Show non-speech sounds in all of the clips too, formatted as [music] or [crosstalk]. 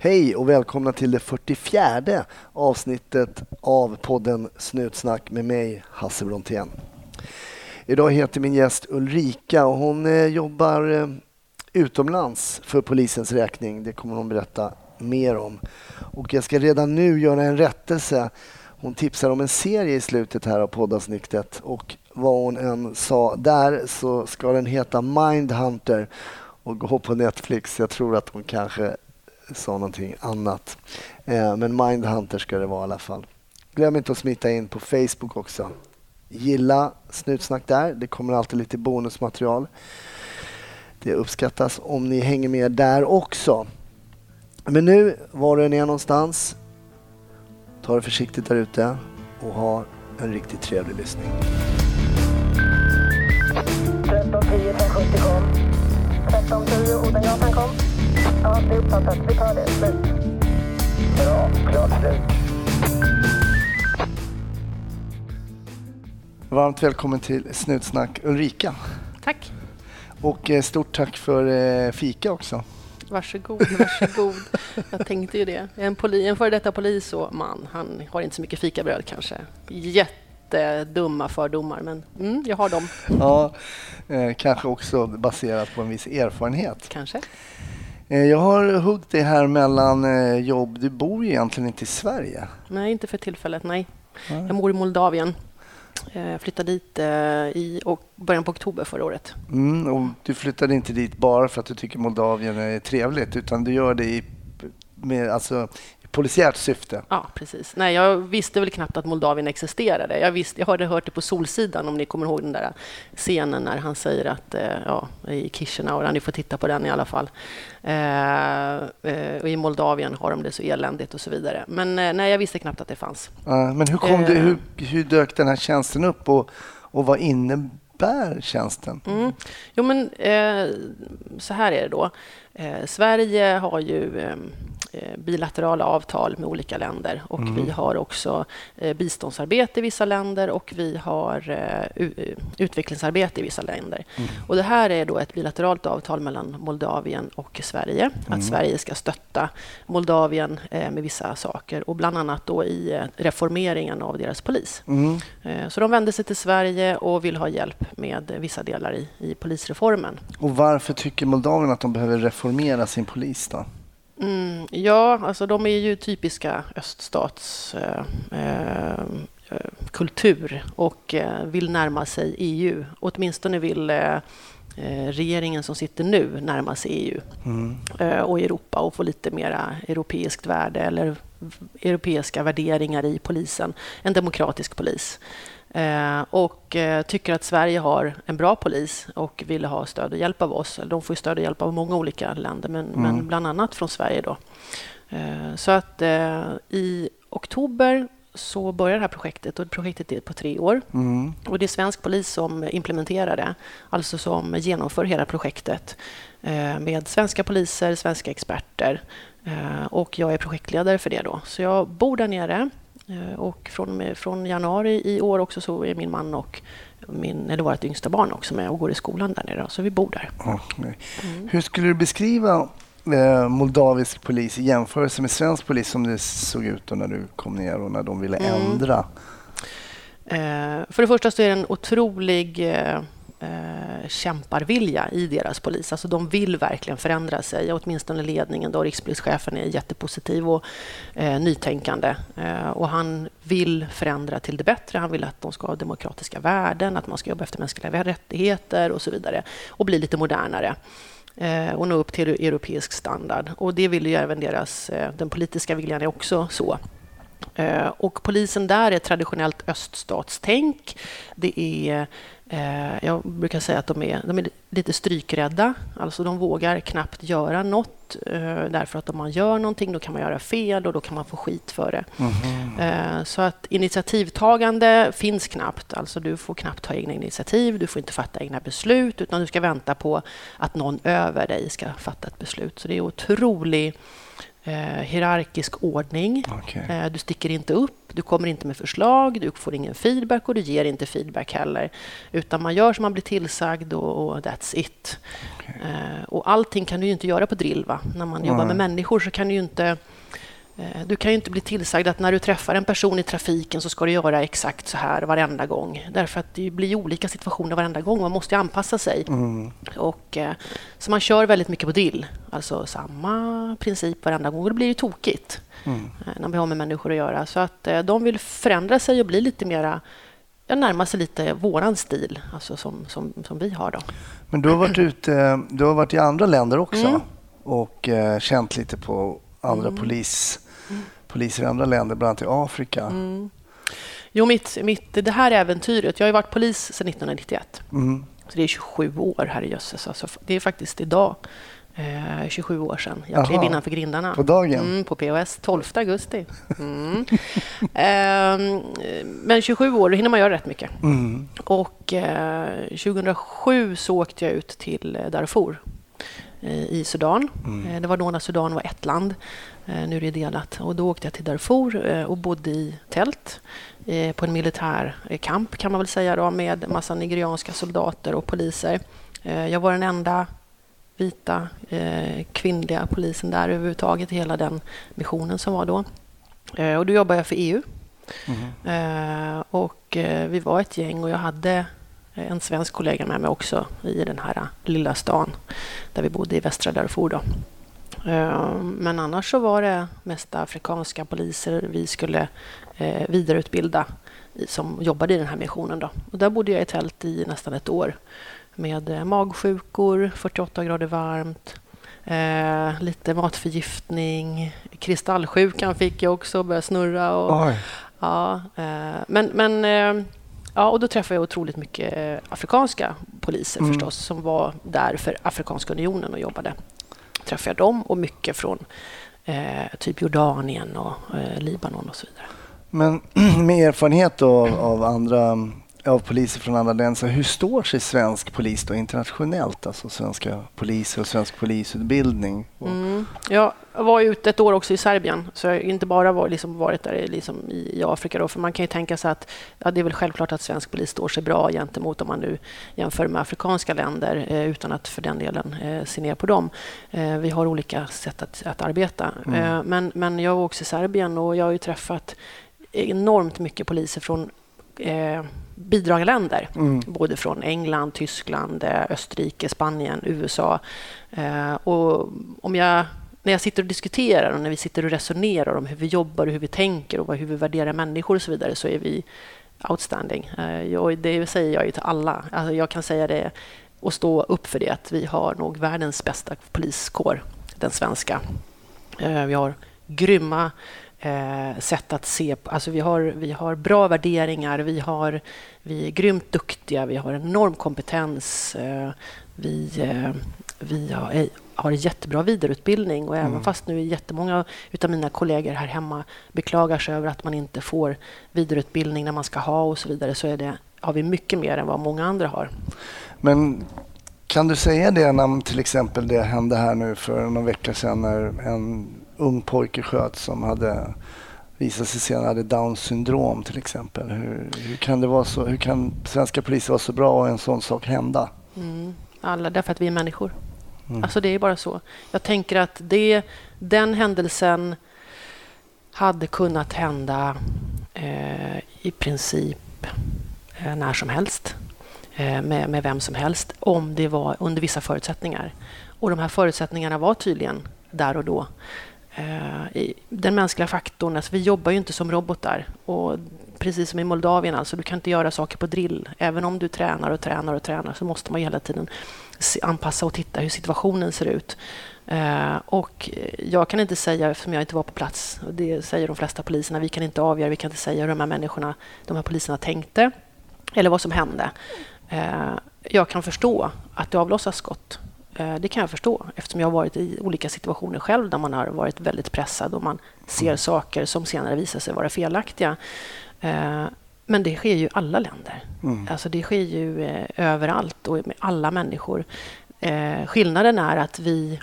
Hej och välkomna till det 44 avsnittet av podden Snutsnack med mig, Hasse Brontén. Idag heter min gäst Ulrika och hon eh, jobbar eh, utomlands för polisens räkning. Det kommer hon berätta mer om. Och jag ska redan nu göra en rättelse. Hon tipsar om en serie i slutet här av poddavsnittet och vad hon än sa där så ska den heta Mindhunter och gå på Netflix. Jag tror att hon kanske sa någonting annat. Eh, men Mindhunter ska det vara i alla fall. Glöm inte att smita in på Facebook också. Gilla Snutsnack där. Det kommer alltid lite bonusmaterial. Det uppskattas om ni hänger med där också. Men nu, var du än är någonstans, ta det försiktigt där ute och ha en riktigt trevlig lyssning. 1310 570 kom. 1310 Odengatan kom. Ja, det är uppfattat. Vi tar det. Slut. Bra. Klart slut. Varmt välkommen till Snutsnack Ulrika. Tack. Och eh, stort tack för eh, fika också. Varsågod, varsågod. Jag tänkte ju det. En, poli, en före detta polis och man, han har inte så mycket fikabröd kanske. Jättedumma fördomar, men mm, jag har dem. Ja, eh, kanske också baserat på en viss erfarenhet. Kanske. Eh, jag har huggit det här mellan eh, jobb. Du bor ju egentligen inte i Sverige. Nej, inte för tillfället, nej. Nej. Jag bor i Moldavien. Eh, Jag flyttade dit i början på oktober förra året. Mm, och du flyttade inte dit bara för att du tycker Moldavien är trevligt utan du gör det i, med, alltså, polisiärt syfte. Ja, precis. Nej, jag visste väl knappt att Moldavien existerade. Jag, visste, jag hade hört det på Solsidan, om ni kommer ihåg den där scenen när han säger att, eh, ja, i Chisinau, ni får titta på den i alla fall. Eh, eh, och I Moldavien har de det så eländigt och så vidare. Men eh, nej, jag visste knappt att det fanns. Ja, men hur, kom det, Eh. hur, hur dök den här tjänsten upp och, och vad innebär tjänsten? Mm. Jo, men eh, så här är det då. Sverige har ju eh, eh, bilaterala avtal med olika länder och vi har också eh, biståndsarbete i vissa länder och vi har eh, utvecklingsarbete i vissa länder. Och det här är då ett bilateralt avtal mellan Moldavien och Sverige. Att Sverige ska stötta Moldavien eh, med vissa saker och bland annat då i eh, reformeringen av deras polis. Mm. Eh, Så de vände sig till Sverige och vill ha hjälp med vissa delar i, i polisreformen. Och varför tycker Moldavien att de behöver reformera sin polis då? Mm, ja, alltså de är ju typiska öststats eh, eh, och eh, vill närma sig EU. Åtminstone vill eh, eh, regeringen som sitter nu närma sig EU eh, och Europa och få lite mera europeiskt värde eller europeiska värderingar i polisen. En demokratisk polis. Eh, och eh, tycker att Sverige har en bra polis och vill ha stöd och hjälp av oss. De får stöd och hjälp av många olika länder, men, men bland annat från Sverige. Då. Eh, så att i oktober så börjar det här projektet och projektet är på tre år. Mm. Och det är svensk polis som implementerar det, alltså som genomför hela projektet med svenska poliser, svenska experter och jag är projektledare för det. Då. Så jag bor där nere och från, och med, från januari i år också så är min man och min, eller vårt yngsta barn också med och går i skolan där nere. Så vi bor där. Okej. Hur skulle du beskriva eh, moldavisk polis i jämförelse med svensk polis som det såg ut när du kom ner och när de ville ändra? Eh, för det första så är det en otrolig eh, kämparvilja i deras polis. Alltså de vill verkligen förändra sig, åtminstone ledningen. Då. Rikspolischefen är jättepositiv och eh, nytänkande. Eh, och han vill förändra till det bättre. Han vill att de ska ha demokratiska värden, att man ska jobba efter mänskliga rättigheter och så vidare. Och bli lite modernare eh, och nå upp till europeisk standard. Och det vill ju även deras, eh, den politiska viljan är också så. Eh, Och polisen där är traditionellt öststatstänk. Det är, jag brukar säga att de är, de är lite strykrädda. Alltså de vågar knappt göra något eh, därför att om man gör någonting då kan man göra fel och då kan man få skit för det. Eh, Så att initiativtagande finns knappt. Alltså du får knappt ta egna initiativ, du får inte fatta egna beslut utan du ska vänta på att någon över dig ska fatta ett beslut. Så det är otrolig eh, hierarkisk ordning. Okej. Eh, Du sticker inte upp, du kommer inte med förslag, du får ingen feedback och du ger inte feedback heller. Utan man gör som man blir tillsagd och, och that's it. Eh, och allting kan du ju inte göra på drill. Va? När man jobbar Nej. med människor så kan du ju inte du kan ju inte bli tillsagd att när du träffar en person i trafiken så ska du göra exakt så här varenda gång. Därför att det blir olika situationer varenda gång. Man måste ju anpassa sig. Mm. Och, eh, så man kör väldigt mycket på drill. Alltså samma princip varenda gång. Och det blir ju tokigt Mm. eh, när vi har med människor att göra. Så att eh, de vill förändra sig och bli lite mera ja, närma sig lite våran stil, alltså som, som, som vi har. Då. Men du har varit ute, du har varit i andra länder också Mm. och eh, känt lite på andra polis, poliser i andra länder, bland annat i Afrika. Mm. Jo, mitt, mitt, det här äventyret, jag har ju varit polis sedan 1991. Mm. Så det är 27 år, herrejösses. Alltså, det är faktiskt idag, eh, 27 år sedan, jag klev innanför grindarna. På dagen? Mm, på POS, 12 augusti. Mm. [laughs] Ehm, men 27 år, då hinner man göra rätt mycket. Mm. Och eh, 2007 så åkte jag ut till eh, Darfur eh, i Sudan. Eh, det var då när Sudan var ett land. Eh, nu är det delat. Och då åkte jag till Darfur eh, och bodde i tält eh, på en militär eh, kamp kan man väl säga då, med massa nigerianska soldater och poliser. Jag var den enda vita kvinnliga polisen där överhuvudtaget i hela den missionen som var då. Och då jobbade jag för EU. Eh, och eh, vi var ett gäng och jag hade en svensk kollega med mig också i den här lilla stan där vi bodde i västra Darfur. Då. Eh, men annars så var det mest afrikanska poliser vi skulle eh, vidareutbilda som jobbade i den här missionen. Då. Och där bodde jag i tält i nästan ett år med eh, magsjukor, 48 grader varmt, eh, lite matförgiftning, kristallsjukan fick jag också, började snurra. Och, Oj. Ja, eh, men, men eh, ja, och då träffade jag otroligt mycket eh, afrikanska poliser Mm. förstås som var där för Afrikanska unionen och jobbade. Träffade jag dem och mycket från eh, typ Jordanien och eh, Libanon och så vidare. Men [clears throat] med erfarenhet då av, av andra av poliser från andra länder, så hur står sig svensk polis då internationellt? Alltså svenska poliser och svensk polisutbildning? Mm. Jag var ute ett år också i Serbien, så jag har inte bara var, liksom varit där i- liksom i, i Afrika. Då, för man kan ju tänka sig att ja, det är väl självklart att svensk polis står sig bra gentemot om man nu jämför med afrikanska länder eh, utan att för den delen eh, se ner på dem. Eh, vi har olika sätt att, att arbeta. Mm. Eh, men, men jag var också i Serbien och jag har ju träffat enormt mycket poliser från eh, bidragarländer. Mm. Både från England, Tyskland, eh, Österrike, Spanien, USA. Eh, och om jag, när jag sitter och diskuterar och när vi sitter och resonerar om hur vi jobbar och hur vi tänker och hur vi värderar människor och så vidare så är vi outstanding. Eh, jag, det säger jag ju till alla. Alltså jag kan säga det och stå upp för det att vi har nog världens bästa poliskår, den svenska. Vi har grymma eh, sätt att se på... Alltså vi, har, vi har bra värderingar, vi, har, vi är grymt duktiga, vi har enorm kompetens. Eh, vi eh, vi har, eh, har jättebra vidareutbildning och även fast nu jättemånga av mina kollegor här hemma beklagar sig över att man inte får vidareutbildning när man ska ha och så vidare så är det, har vi mycket mer än vad många andra har. Men kan du säga det när till exempel det hände här nu för någon vecka sedan när en ung pojke sköts som hade visat sig senare hade Downs syndrom till exempel. Hur, hur kan det vara så? Hur kan svenska poliser vara så bra och en sån sak hända? Mm. Alla, därför att vi är människor. Mm. Alltså det är bara så. Jag tänker att det, den händelsen hade kunnat hända eh, i princip eh, när som helst eh, med, med vem som helst om det var under vissa förutsättningar. Och de här förutsättningarna var tydligen där och då. Eh, i den mänskliga faktorn, alltså vi jobbar ju inte som robotar. Och precis som i Moldavien, alltså, du kan inte göra saker på drill. Även om du tränar och tränar och tränar så måste man hela tiden anpassa och titta hur situationen ser ut. Eh, och jag kan inte säga, eftersom jag inte var på plats, och det säger de flesta poliserna, vi kan inte avgöra, vi kan inte säga hur de här människorna, de här poliserna tänkte eller vad som hände. Eh, jag kan förstå att det avlossas skott. Eh, Det kan jag förstå eftersom jag har varit i olika situationer själv där man har varit väldigt pressad och man ser saker som senare visar sig vara felaktiga. Eh, Men det sker ju i alla länder. Mm. Alltså det sker ju eh, överallt och med alla människor. Skillnaden är att vi,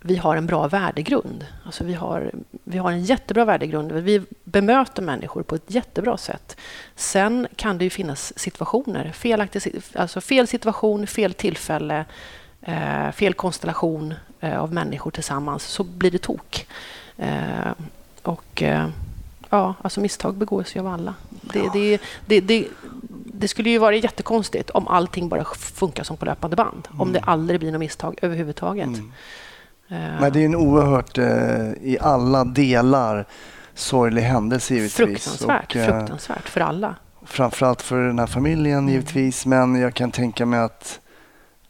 vi har en bra värdegrund. Alltså vi, har, vi har en jättebra värdegrund. Vi bemöter människor på ett jättebra sätt. Sen kan det ju finnas situationer, felaktig, alltså fel situation, fel tillfälle, eh, fel konstellation eh, av människor tillsammans, så blir det tok. Eh, och eh, ja, alltså misstag begås ju av alla. Det, det, det, det, det skulle ju vara jättekonstigt om allting bara funkar som på löpande band. Mm. Om det aldrig blir något misstag överhuvudtaget. Mm. Uh, Men det är en oerhört, uh, i alla delar, sorglig händelse givetvis. Fruktansvärt, och, fruktansvärt för alla. Framförallt för den här familjen mm. givetvis. Men jag kan tänka mig att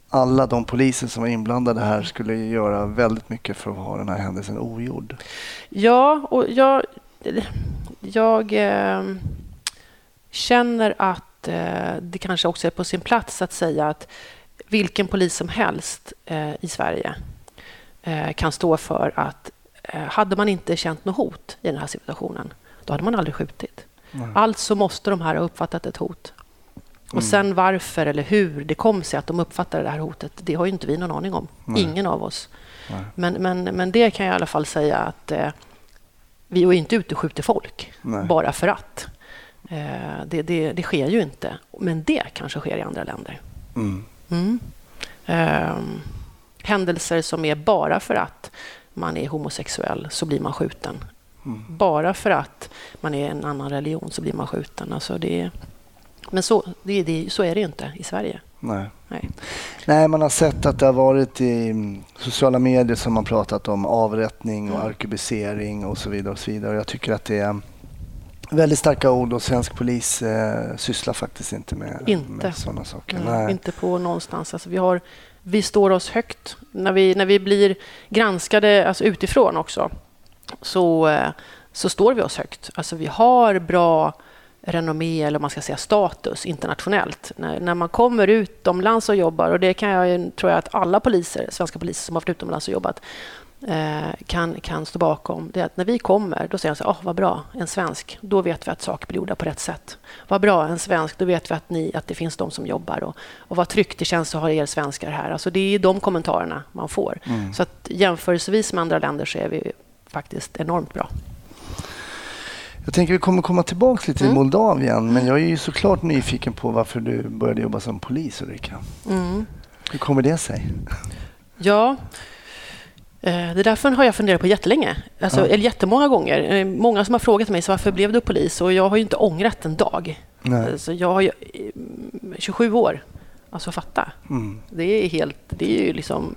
alla de poliser som var inblandade här skulle göra väldigt mycket för att ha den här händelsen ogjord. Ja, och jag, jag eh, känner att eh, det kanske också är på sin plats att säga att vilken polis som helst eh, i Sverige kan stå för att hade man inte känt något hot i den här situationen, då hade man aldrig skjutit. Nej. Alltså måste de här ha uppfattat ett hot. Och mm. sen varför eller hur det kom sig att de uppfattade det här hotet, det har ju inte vi någon aning om. Nej. Ingen av oss. Men, men, men det kan jag i alla fall säga att eh, vi är inte ute och skjuter folk Nej. bara för att. Eh, det, det, det, sker ju inte. Men det kanske sker i andra länder. Mm. Mm. Eh, händelser som är bara för att man är homosexuell så blir man skjuten. Mm. Bara för att man är en annan religion så blir man skjuten. Alltså det, men så, det, det, så är det ju inte i Sverige. Nej. Nej. Nej, man har sett att det har varit i sociala medier som man pratat om avrättning och mm. arkebusering och så vidare. och så vidare. Jag tycker att det är väldigt starka ord och svensk polis eh, sysslar faktiskt inte med, inte. med sådana saker. Nej. Inte på någonstans. Alltså vi, har, vi står oss högt. När vi, när vi blir granskade alltså utifrån också så, eh, så står vi oss högt. Alltså vi har bra renommé eller man ska säga status internationellt. När, när man kommer utomlands och jobbar, och det kan jag, tror jag att alla poliser, svenska poliser som har varit utomlands och jobbat eh, kan, kan stå bakom, det är att när vi kommer, då säger de så oh, vad bra, en svensk, då vet vi att saker blir gjorda på rätt sätt. Vad bra, en svensk, då vet vi att, ni, att det finns de som jobbar och, och vad tryggt det känns att ha er svenskar här. Alltså det är de kommentarerna man får. Mm. Så att jämförelsevis med andra länder så är vi faktiskt enormt bra. Jag tänker vi kommer komma tillbaka lite mm. till Moldavien, men jag är ju såklart nyfiken på varför du började jobba som polis, Ulrika. Mm. Hur kommer det sig? Ja, eh, det därför har jag funderat på jättelänge. Alltså, ja. Eller jättemånga gånger. Eh, många som har frågat mig så varför blev du polis och jag har ju inte ångrat en dag. Nej. Alltså, jag har ju 27 eh, år. Alltså fatta. Mm. Det är helt, det är ju liksom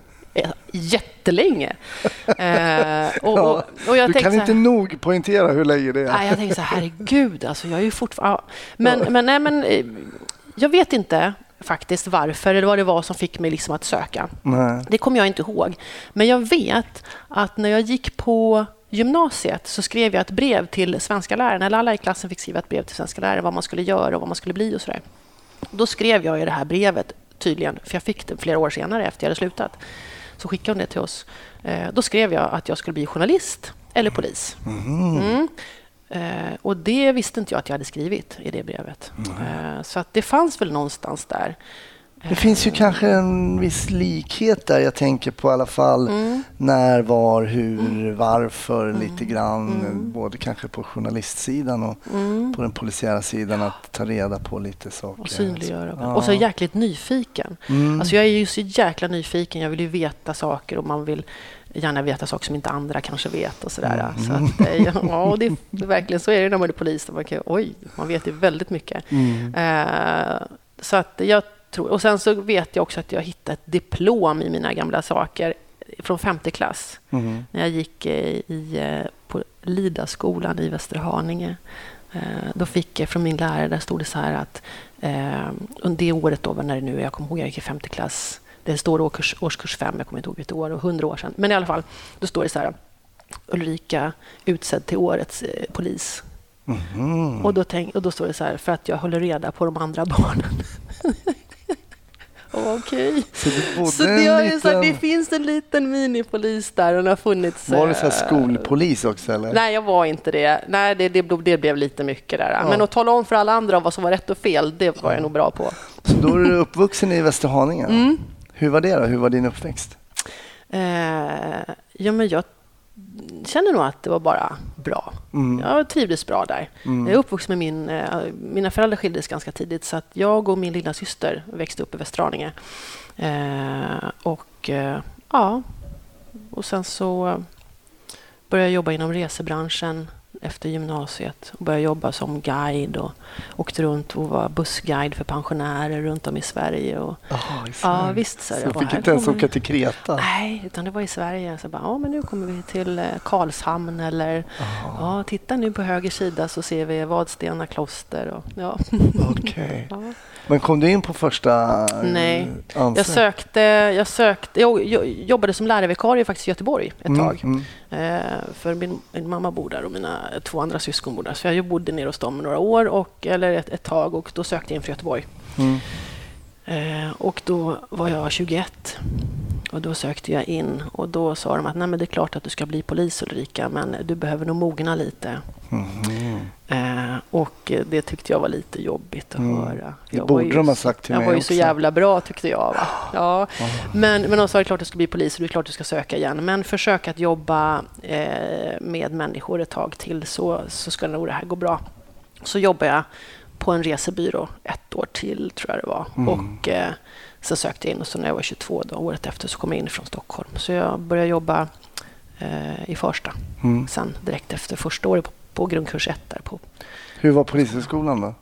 jättelänge. [laughs] eh, och, ja, och jag du kan inte här, nog poängtera hur länge det är. Nej, jag tänkte så här, herregud, alltså, jag är ju fortfarande... Men, ja. men, nej, men eh, jag vet inte faktiskt varför eller vad det var som fick mig liksom att söka. Nej. Det kommer jag inte ihåg. Men jag vet att när jag gick på gymnasiet så skrev jag ett brev till svenska läraren, eller alla i klassen fick skriva ett brev till svenska lärare vad man skulle göra och vad man skulle bli och sådär. Då skrev jag i det här brevet, tydligen, för jag fick det flera år senare efter jag hade slutat så skickade hon det till oss. Eh, då skrev jag att jag skulle bli journalist eller polis. Mm. Mm. Eh, och det visste inte jag att jag hade skrivit i det brevet. Mm. så att det fanns väl någonstans där. Det finns ju kanske en viss likhet där. Jag tänker på i alla fall mm. när, var, hur, mm. varför mm. lite grann. Mm. Både kanske på journalistsidan och mm. på den polisiära sidan att ta reda på lite saker. Och synliggöra. Ja. Och så jäkligt nyfiken. Mm. Alltså jag är ju så jäkla nyfiken. Jag vill ju veta saker och man vill gärna veta saker som inte andra kanske vet och sådär. Mm. Så att, eh, ja, det, det, verkligen så är det när man är polis. Man kan, oj, man vet ju väldigt mycket. Uh, så att jag tror, och sen så vet jag också att jag hittade ett diplom i mina gamla saker från femte klass. Mm. När jag gick eh, i, eh, på Lidaskolan i Västerhaninge. Eh, då fick jag från min lärare, där stod det så här att under det året då, när det nu jag kommer ihåg, jag gick i femte klass. Det står årskurs, årskurs fem, jag kommer inte ihåg vilket år, och hundra år sedan. Men i alla fall, då står det så här. Ulrika utsedd till årets polis. Mm. Och, då tänk, och då står det så här, för att jag håller reda på de andra barnen. [laughs] Okej. Okay. Så, så det, liten... så det finns en liten minipolis där. Den har funnits, var du så eh, skolpolis också? Eller? Nej, jag var inte det. Nej, det, det, det blev lite mycket där. Ja. Men att tala om för alla andra vad som var rätt och fel, det var jag nog bra på. Så då är du uppvuxen i Västerhaninge? Mm. Hur var det då? Hur var din uppväxt? Eh, Ja, men jag känner nog att det var bara bra. Mm. Jag trivdes bra där. Mm. Jag är uppvuxen med min... eh, Mina föräldrar skildes ganska tidigt så att jag och min lilla syster växte upp i Västerhaninge. Eh, och eh, ja, och sen så började jag jobba inom resebranschen efter gymnasiet och började jobba som guide och åkte runt och var bussguide för pensionärer runt om i Sverige. Och, Jaha, i ja, Sverige. visst. Så, Så jag fick inte ens åka till Kreta? Nej, utan det var i Sverige. Så bara, ja, men nu kommer vi till eh, Karlshamn eller ja, titta nu på höger sida så ser vi Vadstena kloster. Och, ja. Okej. [laughs] Ja. Men kom du in på första eh, Nej. ansökan? Jag sökte, jag sökte, jag jag jobbade som lärarvikarie faktiskt i Göteborg ett tag. Mm, Eh, för min, min mamma bor där och mina två andra syskon bor där. Så jag bodde nere hos dem några år, och, eller ett, ett tag, och då sökte jag in för Göteborg. mm, Eh, och då var jag 21 och då sökte jag in och då sa de att Nej, men det är klart att du ska bli polis Ulrika, men du behöver nog mogna lite. mhm. Eh, och det tyckte jag var lite jobbigt att Mm. höra. Det Jag borde var ju, de ha sagt till Jag mig var ju också. så jävla bra tyckte jag. Va? Ja. Men, men de sa att det är klart att du ska bli polis och det är klart att du ska söka igen. Men försök att jobba eh, med människor ett tag till så, så ska nog det här gå bra. Så jobbade jag på en resebyrå ett år till, tror jag det var. Mm. Och eh, sen sökte jag in och så när jag var 22, då, året efter, så kom jag in från Stockholm. Så jag började jobba eh, i Farsta Mm. sen direkt efter första året på, på grundkurs 1 där på Hur var polishögskolan då?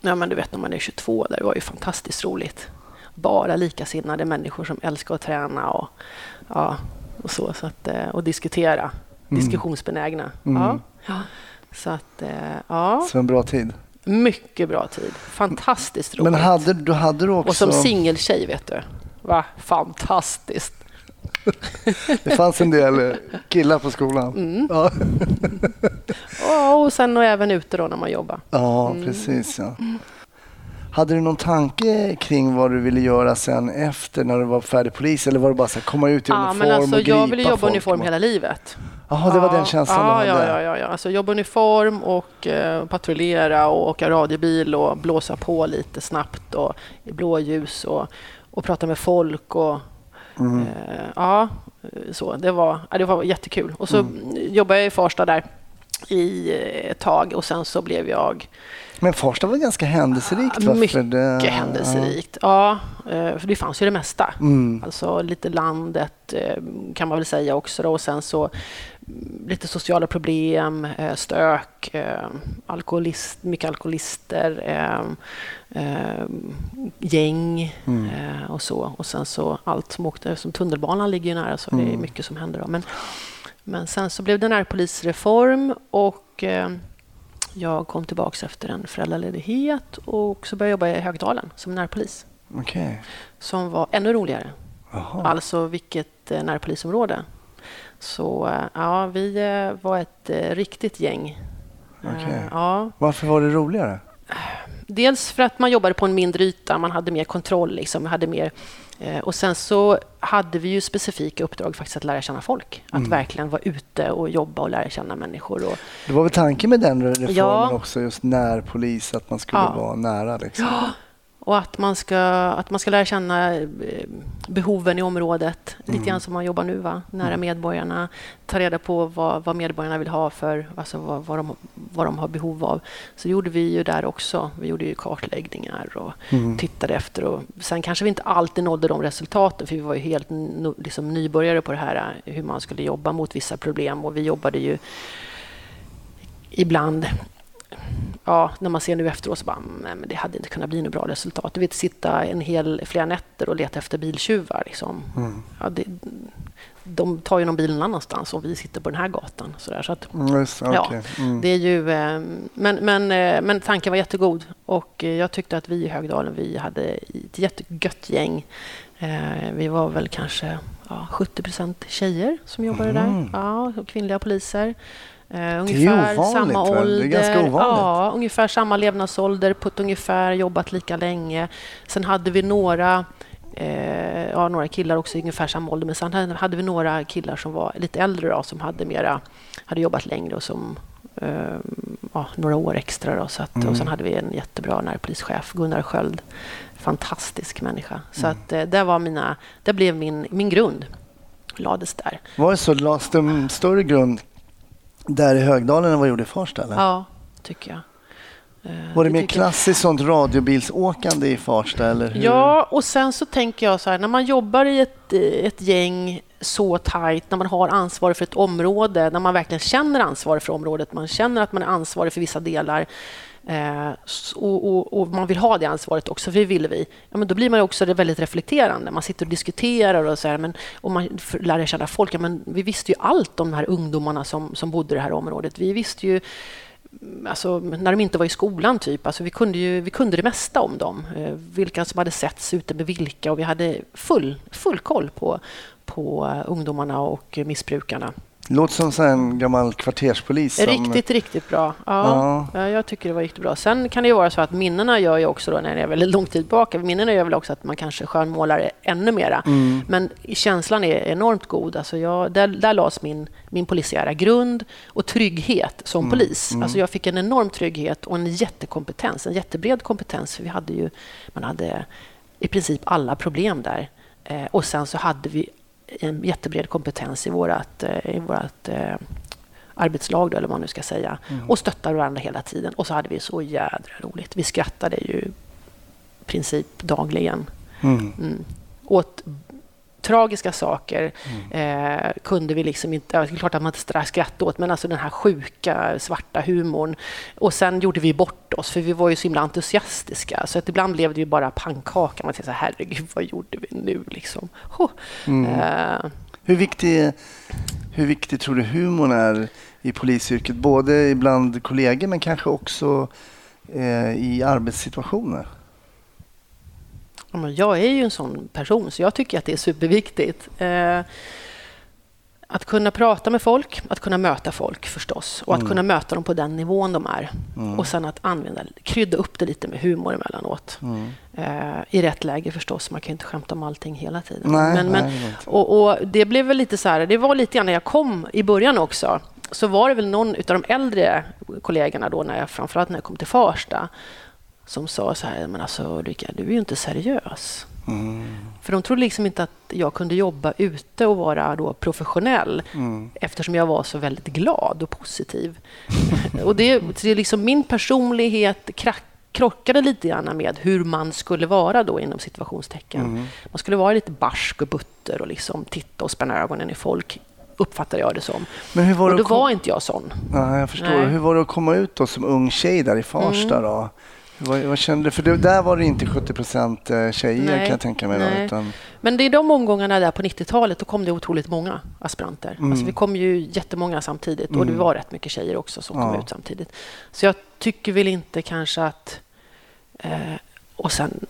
Ja, men du vet när man är 22, där, det var ju fantastiskt roligt. Bara likasinnade människor som älskar att träna och, ja, och så. så att, eh, och diskutera. Mm. Diskussionsbenägna. Mm. Ja. Ja. Så att, eh, ja, Så en bra tid. Mycket bra tid. Fantastiskt roligt. Men hade, då hade du också... Och som singeltjej, vet du. Va? Fantastiskt. [laughs] Det fanns en del eh, killar på skolan. Mm. Ja, [laughs] Ja, och sen och även ute då när man jobbar. ja Mm. precis. Ja. Hade du någon tanke kring vad du ville göra sen efter när du var färdig polis? Eller var det bara så här, komma ut i Ja, uniform men alltså, och gripa jag ville jobba folk? uniform hela livet. Jaha, det var den känslan ja, du ja, hade? ja, ja, ja. Alltså jobba uniform och eh, patrullera och åka radiobil och blåsa på lite snabbt och blåljus och, och prata med folk. Och, Mm. eh, ja, så. Det var, ja, det var jättekul. Och så jobbade jag i Farsta där i eh, ett tag och sen så blev jag Men Farsta var ganska händelserikt. va? mycket det- händelserikt. Ja, eh, för det fanns ju det mesta. Ja. Mm. Alltså lite landet eh, kan man väl säga också. Då. Och sen så mm, lite sociala problem, eh, stök, eh, alkoholist, mycket alkoholister, eh, gäng Mm. och så. Och sen så allt som åkte, som tunnelbanan ligger ju nära så det är Mm. mycket som händer. Då. Men, men sen så blev det närpolisreform och jag kom tillbaka efter en föräldraledighet och så började jag jobba i Högdalen som närpolis Okej. som var ännu roligare. Jaha. Alltså vilket närpolisområde. Så eh, ja, vi eh, var ett eh, riktigt gäng. Okej. Ja, Varför var det roligare? dels för att man jobbade på en mindre yta, man hade mer kontroll. Liksom, hade mer, och sen så hade vi ju specifika uppdrag faktiskt att lära känna folk. Att Mm. verkligen vara ute och jobba och lära känna människor. Och, Det var väl tanken med den reformen Ja. också, just närpolis, att man skulle Ja. vara nära. Liksom. Och att, man ska, att man ska lära känna eh, behoven i området. Lite Mm. grann som man jobbar nu, va? nära medborgarna. Ta reda på vad, vad medborgarna vill ha för, alltså vad, vad, de, vad de har behov av. Så gjorde vi ju där också. Vi gjorde ju kartläggningar och Mm. tittade efter. Och sen kanske vi inte alltid nådde de resultaten, för vi var ju helt liksom nybörjare på det här, hur man skulle jobba mot vissa problem. Och vi jobbade ju ibland ja, när man ser nu efteråt så bara, nej, men det hade inte kunnat bli något bra resultat. Du vet, sitta en hel, flera nätter och leta efter biltjuvar. Liksom. Mm. Ja, det, de tar ju någon bil någon annanstans om vi sitter på den här gatan. Så, där. så att, Mm, Just, Ja, mm. det är ju, eh, men, men, eh, men tanken var jättegod och eh, jag tyckte att vi i Högdalen vi hade ett jättegött gäng. Vi var väl kanske ja, 70 procent tjejer som jobbade Mhm. där. Ja, kvinnliga poliser. Ju ungefär ovanligt, samma ålder. ganska ovanligt. Ja, ungefär samma levnadsålder, på ett ungefär jobbat lika länge. Sen hade vi några eh, ja, några killar också i ungefär samma ålder, men sen hade- hade vi några killar som var lite äldre då, som hade, mera, hade jobbat längre och som eh, ja, några år extra. Då, så att, Mm. Och sen hade vi en jättebra närpolischef, Gunnar Sköld. Fantastisk människa. Så Mm. att, eh, det, var mina, det blev min, min grund. lades där. Var det så? Lades det en större grund där i Högdalen än vad det gjorde i Farsta? Eller? Ja, tycker jag. Eh, Var det mer tycker jag. klassiskt sånt radiobilsåkande i Farsta? Eller hur? Ja, och sen så tänker jag så här, när man jobbar i ett, ett gäng så tajt, när man har ansvar för ett område, när man verkligen känner ansvar för området, man känner att man är ansvarig för vissa delar eh, och, och, och man vill ha det ansvaret också, för det ville vi. Ja, men då blir man också väldigt reflekterande. Man sitter och diskuterar och, så här, men, och man lär känna folk. Ja, men vi visste ju allt om de här ungdomarna som, som bodde i det här området. Vi visste ju mm, alltså, när de inte var i skolan. typ. Alltså, vi, kunde ju, vi kunde det mesta om dem. Eh, vilka som hade setts ute med vilka. Och vi hade full, full koll på, på eh, ungdomarna och missbrukarna. Låter som en gammal kvarterspolis. Som, Riktigt, riktigt bra. Ja, ja. jag tycker det var riktigt bra. Sen kan det ju vara så att minnena gör ju också, då, när det är väldigt lång tid tillbaka, minnena gör väl också att man kanske skönmålar ännu mera. Mm. Men känslan är enormt god. Alltså jag, där, där lades min, min polisiära grund och trygghet som Mm. polis. Alltså jag fick en enorm trygghet och en jättekompetens, en jättebred kompetens. För vi hade ju, man hade i princip alla problem där. Eh, och sen så hade vi en jättebred kompetens i vårt, eh, i vårt eh, arbetslag, då, eller vad man nu ska säga, och stöttade varandra hela tiden. Och så hade vi så jädra roligt. Vi skrattade ju princip dagligen Mm. mm. åt tragiska saker eh, kunde vi liksom inte... Ja, det är klart att man inte skrattade åt, men alltså den här sjuka svarta humorn. Och sen gjorde vi bort oss, för vi var ju så himla entusiastiska. Så att ibland blev det ju bara pannkaka. Man tänkte så här, herregud, vad gjorde vi nu? Liksom. Ho. Eh, Hur, viktig, hur viktig tror du humorn är i polisyrket? Både bland kollegor men kanske också eh, i arbetssituationer? Jag är ju en sån person, så jag tycker att det är superviktigt. Eh, att kunna prata med folk, att kunna möta folk förstås och att kunna möta dem på den nivån de är. Och sen att använda, krydda upp det lite med humor emellanåt. Eh, I rätt läge förstås, man kan ju inte skämta om allting hela tiden. Nej, men, men, nej, och, och det blev väl lite så här, det var lite grann när jag kom i början också, så var det väl någon av de äldre kollegorna då, när jag, framförallt när jag kom till Farsta, som sa så här, men alltså Ulrika, du är ju inte seriös. För de trodde liksom inte att jag kunde jobba ute och vara då professionell eftersom jag var så väldigt glad och positiv. [laughs] och det, det är liksom min personlighet krack, krockade lite grann med hur man skulle vara då inom situationstecken. Man skulle vara lite barsk och butter och liksom titta och spänna ögonen i folk, uppfattade jag det som. Men hur var och då kom- var inte jag sån. Ja, jag förstår. Nej. Hur var det att komma ut då som ung tjej där i Farsta? Då? Var, vad kände? För det, där var det inte 70 procent eh, tjejer Nej. kan jag tänka mig. Då, utan, Men det är de omgångarna där på 90-talet, då kom det otroligt många aspiranter. Mm. Alltså vi kom ju jättemånga samtidigt och det var rätt mycket tjejer också som kom Ja. ut samtidigt. Så jag tycker väl inte kanske att... Eh, och sen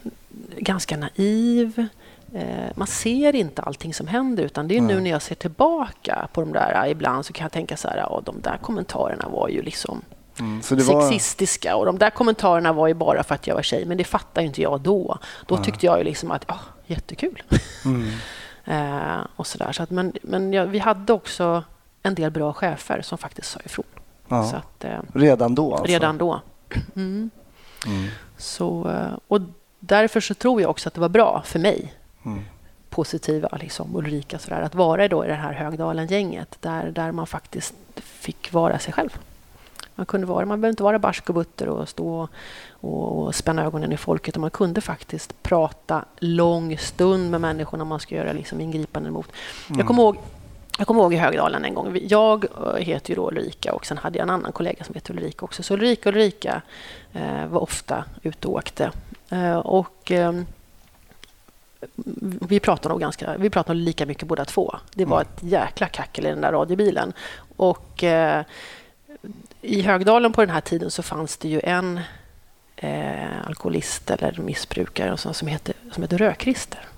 ganska naiv. Eh, man ser inte allting som händer utan det är nu när jag ser tillbaka på de där ibland så kan jag tänka så här, ja, de där kommentarerna var ju liksom mm, det var, sexistiska och de där kommentarerna var ju bara för att jag var tjej, men det fattar ju inte jag då. Då tyckte jag ju liksom att, ja, jättekul. Mm. [laughs] eh, och sådär. Så att, men men ja, vi hade också en del bra chefer som faktiskt sa ifrån. ja, Så att, eh, redan då? Alltså. redan då. [clears throat] Mm. Så, eh, och därför så tror jag också att det var bra för mig Mm. positiva, liksom, Ulrika, sådär, att vara då i det här Högdalen-gänget där, där man faktiskt fick vara sig själv. Man kunde vara, man behövde inte vara barsk och butter och stå och, och spänna ögonen i folket. utan Man kunde faktiskt prata lång stund med människorna man ska göra liksom ingripanden mot. Jag kommer ihåg jag kommer ihåg i Högdalen en gång. Jag eh, heter ju då Ulrika och sen hade jag en annan kollega som heter Ulrika också. Så Ulrika och Ulrika eh, var ofta ute och åkte. Eh, och, ehm, vi pratade nog ganska, vi pratade nog lika mycket båda två. Det var ett jäkla kackel i den där radiobilen. Och eh, i Högdalen på den här tiden så fanns det ju en eh, alkoholist eller missbrukare och som hette, som hette Rödkrister.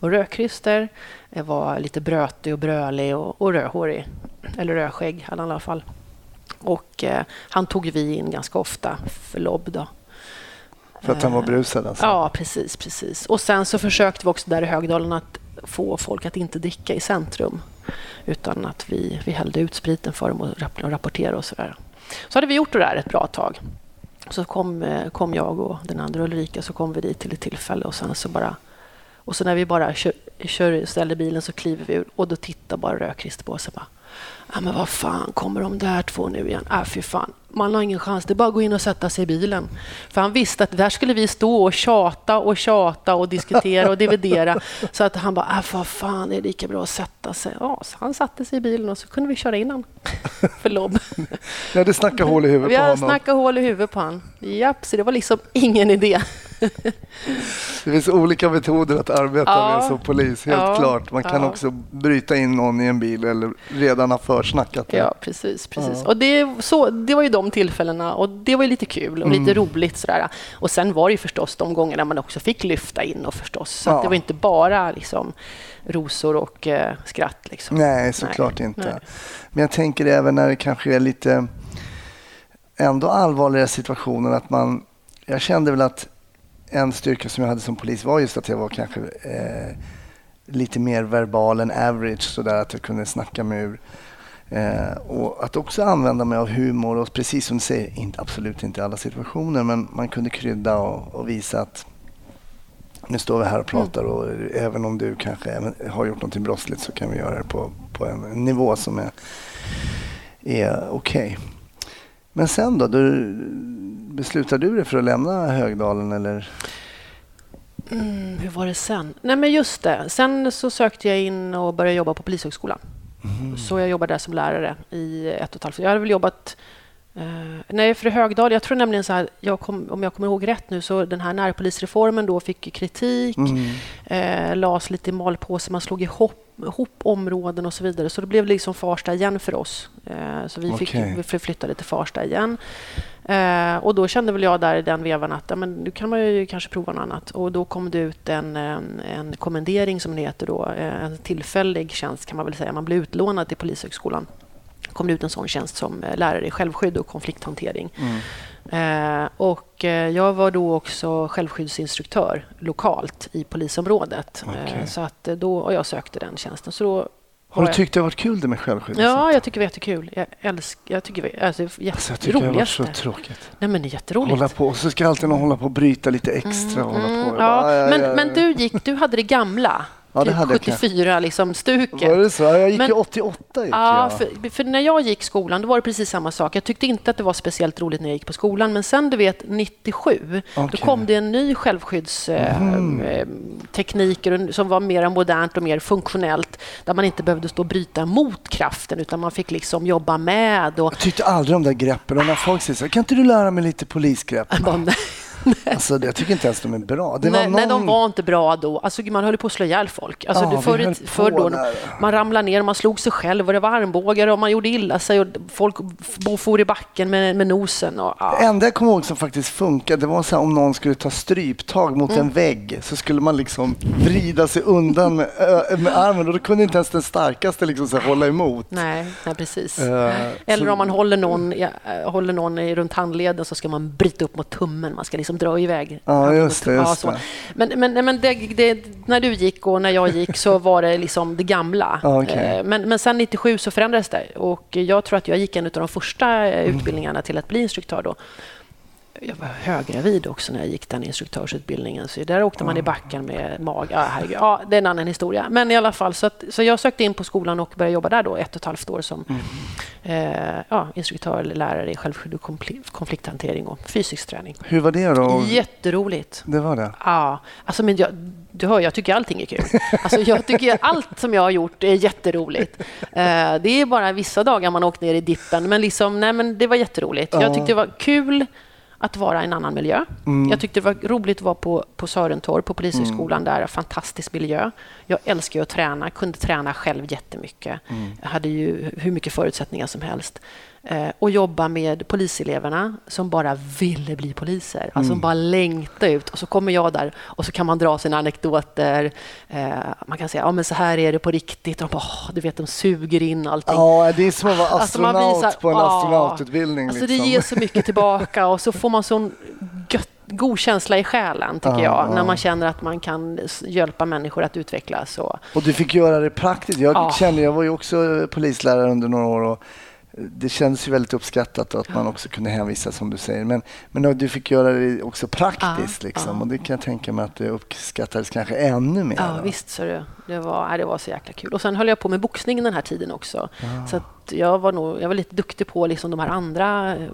Och Rödkrister eh, var lite brötig och brölig och, och rödhårig. Eller rödskägg hade han i alla fall. Och eh, han tog vi in ganska ofta för lobb. Då. För att han var brusad alltså? Ja, precis, precis. Och sen så försökte vi också där i Högdalen att få folk att inte dricka i centrum. Utan att vi, vi hällde ut spriten för dem och, och rapporterade och sådär. Så hade vi gjort det där ett bra tag. Så kom, eh, kom jag och den andra Ulrika så kom vi dit till ett tillfälle och sen så bara... Och så när vi bara kör, kör, ställer bilen så kliver vi ur och då tittar bara Rödkrister på oss och bara Ja, men vad fan, kommer de där två nu igen? Äh, fy fan. Man har ingen chans. Det är bara att gå in och sätta sig i bilen. För han visste att där skulle vi stå och tjata och tjata och diskutera och dividera. Så att han bara, äh, vad fan, det är lika bra att sätta sig. Ja, så han satte sig i bilen och så kunde vi köra in honom [laughs] för lobb. Ni hade snackat hål i huvudet Vi på honom. snackat hål i huvudet på honom. Japp, så det var liksom ingen idé. [laughs] Det finns olika metoder att arbeta Ja. med som polis, helt Ja. klart. Man kan Ja. också bryta in någon i en bil eller redan ha försnackat det. Ja, precis. precis. Och det, så, det var ju de tillfällena och det var ju lite kul och lite Mm. roligt. Sådär. Och sen var det ju förstås de gångerna man också fick lyfta in och förstås. Så det var inte bara liksom, rosor och eh, skratt. Liksom. Nej, såklart inte. nej. Men jag tänker även när det kanske är lite ändå allvarligare situationer att man... Jag kände väl att en styrka som jag hade som polis var just att jag var kanske eh, lite mer verbal än average sådär att jag kunde snacka mig ur. Eh, och att också använda mig av humor och precis som du säger, inte, absolut inte i alla situationer men man kunde krydda och, och visa att nu står vi här och pratar och även om du kanske har gjort något brottsligt så kan vi göra det på, på en nivå som är, är okej. Men sen då? Du, beslutade du dig för att lämna Högdalen eller? Mm, hur var det sen? Nej, men just det. Sen så sökte jag in och började jobba på Polishögskolan. Så jag jobbade där som lärare i ett och ett halvt år. Jag hade väl jobbat Eh, nej, för Högdal, jag tror nämligen så här, jag kom, om jag kommer ihåg rätt nu, så den här närpolisreformen då fick kritik, Mm. eh, lades lite i malpåse, man slog ihop, ihop områden och så vidare. Så det blev liksom Farsta igen för oss. Eh, så vi, fick, vi flyttade till Farsta igen. Eh, och då kände väl jag där i den vevan att ja, men nu kan man ju kanske prova något annat. Och då kom det ut en, en, en kommendering som det heter då, eh, en tillfällig tjänst kan man väl säga. Man blev utlånad till Polishögskolan kom det ut en sån tjänst som eh, lärare i självskydd och konflikthantering. Mm. Eh, och eh, jag var då också självskyddsinstruktör lokalt i polisområdet. Eh, Okej. så att eh, då, och jag sökte den tjänsten. Så då Har du tyckt det har varit kul det med självskydd? Ja, jag tycker det är jättekul. Jag älskar, jag tycker alltså, Alltså, jag tycker det har varit så tråkigt. Nej, men det är jätteroligt. Hålla på, och så ska alltid någon hålla på och bryta lite extra. och hålla på. Mm, ja, bara, aj, aj, men, men du, gick, du hade det gamla. Ja, det typ hade jag 74, liksom, stuket. Var det så? Ja, Jag gick Men- ju 88. Gick Ja, för, för när jag gick skolan då var det precis samma sak. Jag tyckte inte att det var speciellt roligt när jag gick på skolan. Men sen, du vet, 97, då Okej. kom det en ny självskyddstekniker som var mer modernt och mer funktionellt. Där man inte behövde stå och bryta mot kraften utan man fick liksom jobba med. Och, Jag tyckte aldrig om de där greppen. Och när folk säger så här, kan inte du lära mig lite polisgrepp? [laughs] [laughs] Alltså, jag tycker inte ens de är bra. Det var nej, någon... nej, de var inte bra då. Alltså, man höll på att slå ihjäl folk. Alltså, Ja, förr, förr då, där. man ramlade ner och man slog sig själv och det var armbågar och man gjorde illa sig och folk for i backen med, med nosen. Och, ja. Det enda jag kommer ihåg som faktiskt funkade, det var så här, om någon skulle ta stryptag mot Mm. en vägg så skulle man liksom vrida sig undan med, med armen och då kunde inte ens den starkaste liksom så här, hålla emot. Nej, nej, precis. Eh, Eller så- om man håller någon, äh, håller någon runt handleden så ska man bryta upp mot tummen. Man ska liksom dra iväg. Ja, just det, just det. Men, men, men det, det, när du gick och när jag gick så var det liksom det gamla. [laughs] Okej. Eh, men, men sen 97 så förändrades det och jag tror att jag gick en av de första eh, utbildningarna till att bli instruktör då. Jag var höggravid också när jag gick den instruktörsutbildningen. Så där åkte man i backen med mag. Ja, herregud. ja, det är en annan historia. Men i alla fall, så, att, så jag sökte in på skolan och började jobba där då ett och ett halvt år som eh, ja, instruktör eller lärare i självskydd och konflikt- konflikthantering och fysisk träning. Hur var det då? Jätteroligt. Det var det? Ja, alltså men jag, du hör, jag tycker allting är kul. Alltså jag tycker allt som jag har gjort är jätteroligt. Eh, det är bara vissa dagar man åkt ner i dippen, men, liksom, nej, men det var jätteroligt. Ja. Jag tyckte det var kul att vara i en annan miljö. Mm. Jag tyckte det var roligt att vara på, på Sörentorp, på Polishögskolan. Där, fantastisk miljö. Jag älskar att träna, kunde träna själv jättemycket. Mm. Jag hade ju hur mycket förutsättningar som helst. Eh, och jobba med poliseleverna som bara ville bli poliser. Alltså Mm. som bara längtade ut. Och så kommer jag där och så kan man dra sina anekdoter. Eh, man kan säga, ja men så här är det på riktigt. Och de bara, "Åh", du vet, de suger in allting. Ja, det är som att vara Alltså, astronaut blir så här, på en "Ah." astronaututbildning. Alltså liksom. det ger så mycket [laughs] tillbaka och så får man sån gött, god känsla i själen, tycker Ja, jag, ja. när man känner att man kan hjälpa människor att utvecklas. Och, Och du fick göra det praktiskt. Jag Ja. kände, jag var ju också polislärare under några år och det kändes ju väldigt uppskattat att man också kunde hänvisa som du säger. Men, men du fick göra det också praktiskt Ja, liksom, ja. och det kan jag tänka mig att det uppskattades kanske ännu mer. Ja, då. visst så det. Det var, det var så jäkla kul. Och sen höll jag på med boxning den här tiden också. Så att jag var nog, jag var lite duktig på liksom de här andra eh,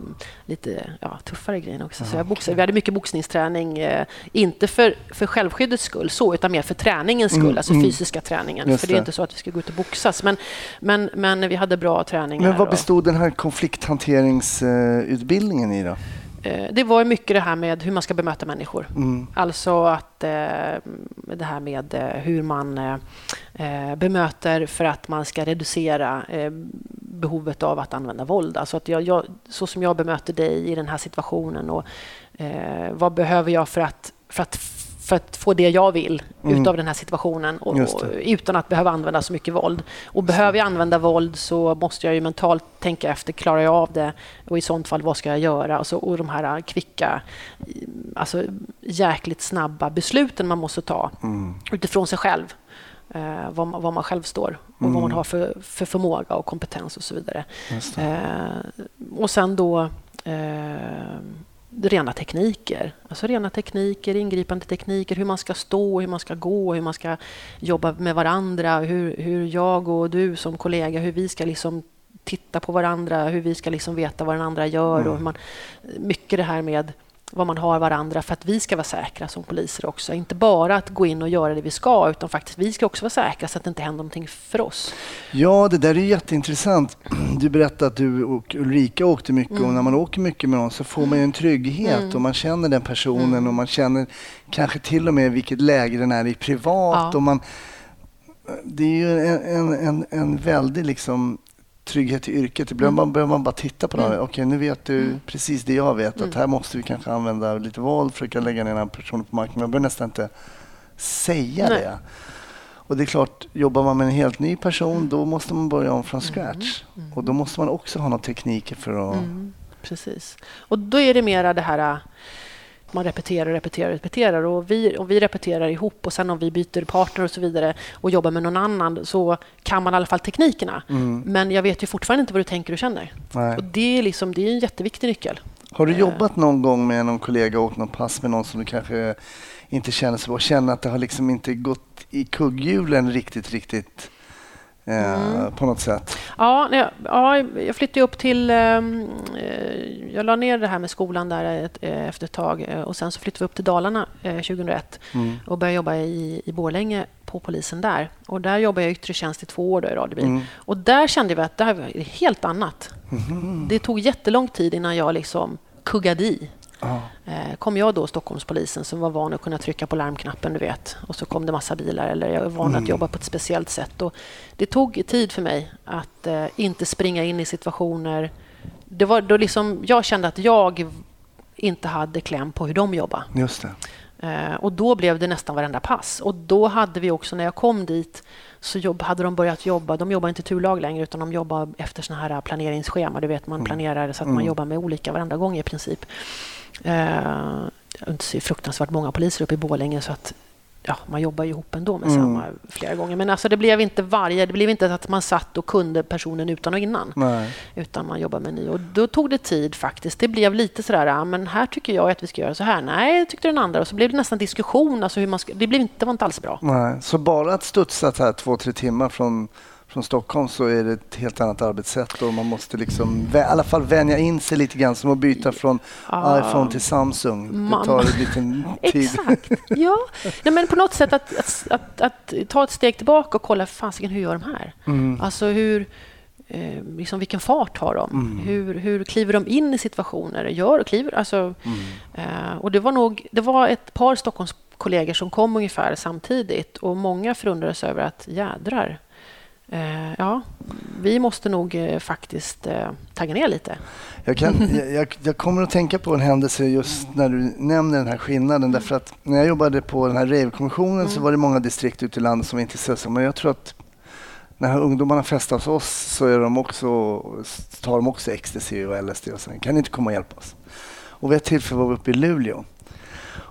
lite ja, tuffare grejerna också. Så jag boxade. Vi hade mycket boxningsträning, eh, inte för, för självskyddets skull så, utan mer för träningens skull, Mm, alltså mm. fysiska träningen. För det är inte så att vi ska gå ut och boxas, men, men, men vi hade bra träningar. Men vad bestod den här konflikthanteringsutbildningen i då? Eh, Det var mycket det här med hur man ska bemöta människor. Mm. Alltså att eh, det här med eh, hur man bemöter för att man ska reducera eh, behovet av att använda våld. Alltså att jag, jag, så som jag bemöter dig i den här situationen och vad behöver jag för att, för att för att få det jag vill Mm. utav den här situationen och, och, utan att behöva använda så mycket våld. Och behöver jag använda våld så måste jag ju mentalt tänka efter, klarar jag av det? Och i sånt fall, vad ska jag göra? Alltså, och de här kvicka, alltså jäkligt snabba besluten man måste ta Mm. utifrån sig själv. Eh, vad, man, vad man själv står och vad man har för, för förmåga och kompetens och så vidare. Eh, och sen då eh, rena tekniker. Alltså rena tekniker, ingripande tekniker, hur man ska stå, hur man ska gå, hur man ska jobba med varandra, hur, hur jag och du som kollega, hur vi ska liksom titta på varandra, hur vi ska liksom veta vad den andra gör och hur man, mycket det här med vad man har varandra för att vi ska vara säkra som poliser också. Inte bara att gå in och göra det vi ska, utan faktiskt vi ska också vara säkra så att det inte händer någonting för oss. Ja, det där är jätteintressant. Du berättade att du och Ulrika åkte mycket och när man åker mycket med någon så får man ju en trygghet och man känner den personen och man känner kanske till och med vilket läge den är i privat. Ja. Och man, det är ju en, en, en, en väldig liksom trygghet i yrket. Ibland mm. behöver man bara titta på det. Okej, nu vet du precis det jag vet. Att här måste vi kanske använda lite våld, försöka lägga ner den här personen på marken. Man behöver nästan inte säga Nej. det. Och det är klart, jobbar man med en helt ny person då måste man börja om från scratch. Och då måste man också ha några tekniker för att... Mm, precis. Och då är det mera det här man repeterar och repeterar och repeterar och vi, och vi repeterar ihop och sen om vi byter partner och så vidare och jobbar med någon annan så kan man i alla fall teknikerna. Men jag vet ju fortfarande inte vad du tänker och känner. Nej. Och det är, liksom, det är en jätteviktig nyckel. Har du jobbat någon gång med någon kollega och åkt någon pass med någon som du kanske inte känner så bra? Känner att det har liksom inte gått i kugghjulen riktigt, riktigt eh, på något sätt? Ja, nej, ja, jag flyttade upp till... ehm, eh, Jag la ner det här med skolan där ett, eh, efter ett tag och sen så flyttade vi upp till Dalarna eh, 2001 och började jobba i, i Borlänge på polisen där. Och där jobbade jag i yttre tjänst i två år då, i radiobil. Och där kände vi att det här var helt annat. Det tog jättelång tid innan jag liksom kuggade i. Ja. Eh, kom jag då, Stockholmspolisen, som var van att kunna trycka på larmknappen, du vet, och så kom det massa bilar, eller jag är van att jobba på ett speciellt sätt. Och det tog tid för mig att eh, inte springa in i situationer. Det var då liksom, jag kände att jag inte hade kläm på hur de jobbar. Just det. Eh, och då blev det nästan varenda pass. Och då hade vi också, när jag kom dit, så jobb, hade de börjat jobba. De jobbar inte turlag längre, utan de jobbar efter såna här planeringsschema. Du vet, man planerar så att man jobbar med olika varenda gång i princip. Eh, inte så fruktansvärt många poliser uppe i Borlänge, så att ja, man jobbar ju ihop ändå med samma flera gånger. Men alltså, det blev inte varje, det blev inte att man satt och kunde personen utan och innan Nej. utan man jobbar med ny. Och då tog det tid faktiskt. Det blev lite sådär, ja, men här tycker jag att vi ska göra så här. Nej, tyckte den andra. Och så blev det nästan diskussion. Alltså hur man ska, det, blev inte, det var inte alls bra. Nej. Så bara att studsa här två, tre timmar från, från Stockholm så är det ett helt annat arbetssätt och man måste liksom i alla fall vänja in sig lite grann som att byta från iPhone till Samsung. Det tar en liten tid. [laughs] Exakt. Ja. Nej, men på något sätt att, att, att, att ta ett steg tillbaka och kolla, fasiken, hur gör de här? Mm. Alltså hur... Eh, liksom vilken fart har de? Mm. Hur, hur kliver de in i situationer? Gör och kliver? Alltså, Mm. eh, och det var nog det var ett par Stockholmskollegor som kom ungefär samtidigt och många förundrades över att jädrar, ja, vi måste nog eh, faktiskt eh, tagga ner lite. Jag, kan, [laughs] jag, jag, kommer att tänka på en händelse just när du nämner den här skillnaden. Därför att när jag jobbade på den här rave-kommissionen så var det många distrikt ute i landet som var intresserade. Men jag tror att när ungdomarna festar hos oss så är de också, tar de också ecstasy och LSD och sen kan ni inte komma och hjälpa oss. Och vid ett tillfälle var vi uppe i Luleå.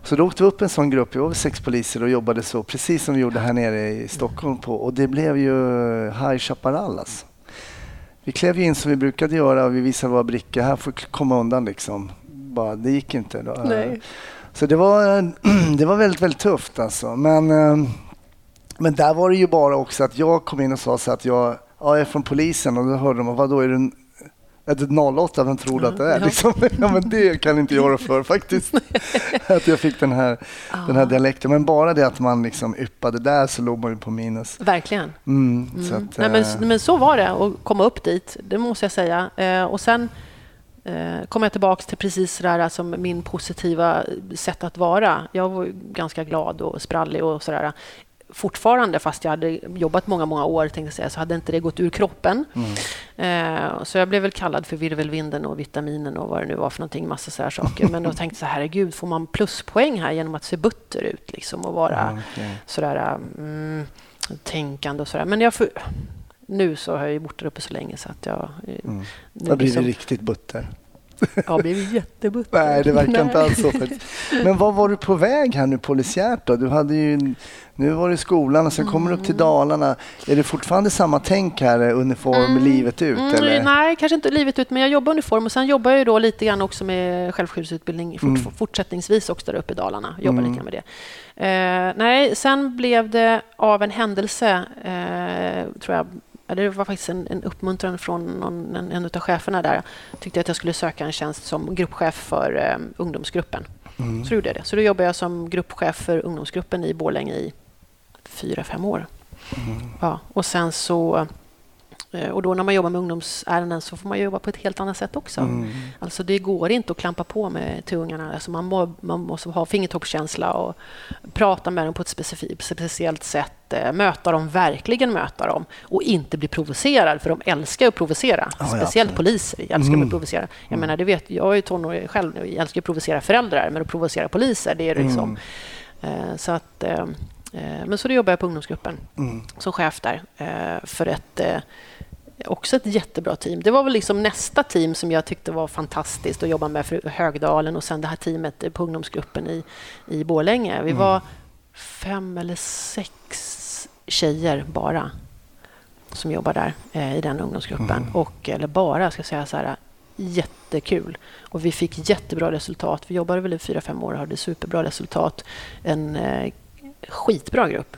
Så då åkte vi upp en sån grupp, vi var sex poliser och jobbade så precis som vi gjorde här nere i Stockholm på och det blev ju High Chaparral alltså. Vi klev in som vi brukade göra och vi visade våra brickor. Här får komma undan liksom. Bara, det gick inte. Då. Nej. Så det var, [clears throat] det var väldigt, väldigt tufft alltså. Men, eh, men där var det ju bara också att jag kom in och sa så att jag, ja, jag är från polisen och då hörde de, vadå är du det 08? Vem tror du att det är? Ja. Liksom, ja, men det kan inte jag för faktiskt. [laughs] att jag fick den här, den här dialekten. Men bara det att man liksom yppade där så låg man ju på minus. Verkligen. Mm, Mm. Så att, Nej, eh, men, men så var det att komma upp dit, det måste jag säga. Eh, och sen eh, kom jag tillbaka till precis det där alltså, min positiva sätt att vara. Jag var ganska glad och sprallig och sådär. Fortfarande, fast jag hade jobbat många, många år, tänkte säga, så hade inte det gått ur kroppen. Eh, så jag blev väl kallad för virvelvinden och vitaminen och vad det nu var för någonting, massa sådär saker. Men då tänkte jag så här, herregud, får man pluspoäng här genom att se butter ut liksom och vara ja, okej. sådär mm, tänkande och sådär. Men jag får, nu så har jag ju bott där uppe så länge så att jag... eh, Mm. nu har blivit liksom- riktigt butter. Jag blivit jättebutter. Nej, det verkar inte alls så faktiskt. Men vad var du på väg här nu polisiärt då? Du hade ju, nu var du i skolan och sen kommer du upp Mm. till Dalarna. Är det fortfarande samma tänk här, eh, uniform livet ut? Mm, eller? nej, kanske inte livet ut, men jag jobbar uniform och sen jobbar jag ju då lite grann också med självskyddsutbildning fort, Mm. fortsättningsvis också där uppe i Dalarna. Jobbar Mm. lite med det. Eh, nej, sen blev det av en händelse, eh, tror jag, ja, det var faktiskt en, en uppmuntran från någon, en, en av cheferna där. Tyckte att jag skulle söka en tjänst som gruppchef för eh, ungdomsgruppen. Mm. Så då gjorde jag det. Så då jobbade jag som gruppchef för ungdomsgruppen i Borlänge i fyra, fem år. Mm. Ja, och sen så... eh, Och då när man jobbar med ungdomsärenden så får man jobba på ett helt annat sätt också. Mm. Alltså det går inte att klampa på med till ungarna. Alltså man, må, man måste ha fingertoppskänsla och prata med dem på ett specifikt, speciellt sätt. eh, Möta dem, verkligen möta dem. Och inte bli provocerad, för de älskar att provocera. Ja, ja, Speciellt absolut. poliser älskar att Mm. bli provocerade. Jag menar, det vet, jag är ju tonåring själv. Jag älskar att provocera föräldrar, men att provocera poliser, det är liksom... Eh, Så att, men så då jobbar jag på ungdomsgruppen Mm. som chef där eh, för ett eh, också ett jättebra team. Det var väl liksom nästa team som jag tyckte var fantastiskt att jobba med för Högdalen och sen det här teamet på ungdomsgruppen i, i Borlänge. Vi var fem eller sex tjejer bara som jobbar där eh, i den ungdomsgruppen. Och, eller bara, ska jag säga så här, jättekul. Och vi fick jättebra resultat. Vi jobbade väl i fyra, fem år och hade superbra resultat. En eh, skitbra grupp.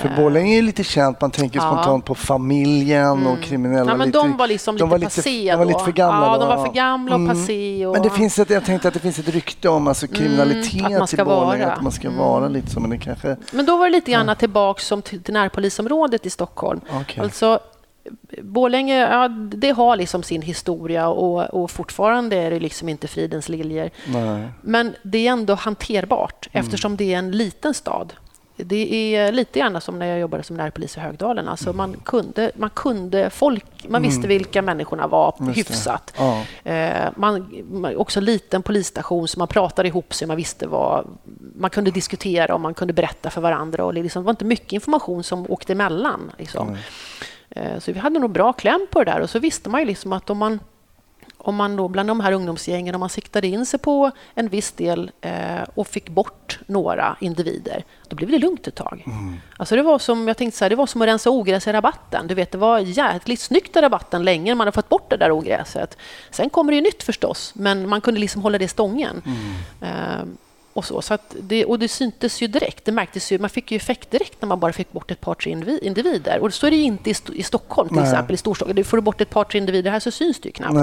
För Eh, Borlänge är lite känt, man tänker Ja. spontant på familjen och kriminella. Ja, men lite, de var liksom lite de var lite- passé de var lite för gamla Ja, då, de var ja. för gamla och Mm. passé. Och... Men det finns ett, jag tänkte att det finns ett rykte om alltså kriminalitet Mm, att man i Borlänge, att man ska Mm. vara lite så, men det kanske... Men då var det lite grann tillbaka som till, närpolisområdet i Stockholm. Okej. Alltså, Borlänge, ja, det har liksom sin historia och, och fortfarande är det liksom inte fridens liljor. Men det är ändå hanterbart Mm. eftersom det är en liten stad. Det är lite grann som när jag jobbade som närpolis i Högdalen. Alltså Mm. man, kunde, man kunde folk, man visste vilka människorna var Just hyfsat. Ja. Eh, man, också en liten polisstation, så man pratade ihop sig. Man visste vad... Man kunde diskutera och man kunde berätta för varandra. Och liksom, det var inte mycket information som åkte emellan. Liksom. Eh, så vi hade nog bra kläm på det där. Och så visste man ju liksom att om man om man då bland de här ungdomsgängen, om man siktade in sig på en viss del eh, och fick bort några individer, då blev det lugnt ett tag. Alltså det var som, jag tänkte så här, det var som att rensa ogräs i rabatten. Du vet, det var jäkligt snyggt i rabatten länge när man hade fått bort det där ogräset. Sen kommer det ju nytt förstås, men man kunde liksom hålla det stången. Eh, och så, så det, och det syntes ju direkt. Det märktes ju, man fick ju effekt direkt när man bara fick bort ett par, tre indivi- individer. Och så är det ju inte i, i Stockholm till Nej. exempel. I. Du får du bort ett par, tre individer här så syns det ju knappt.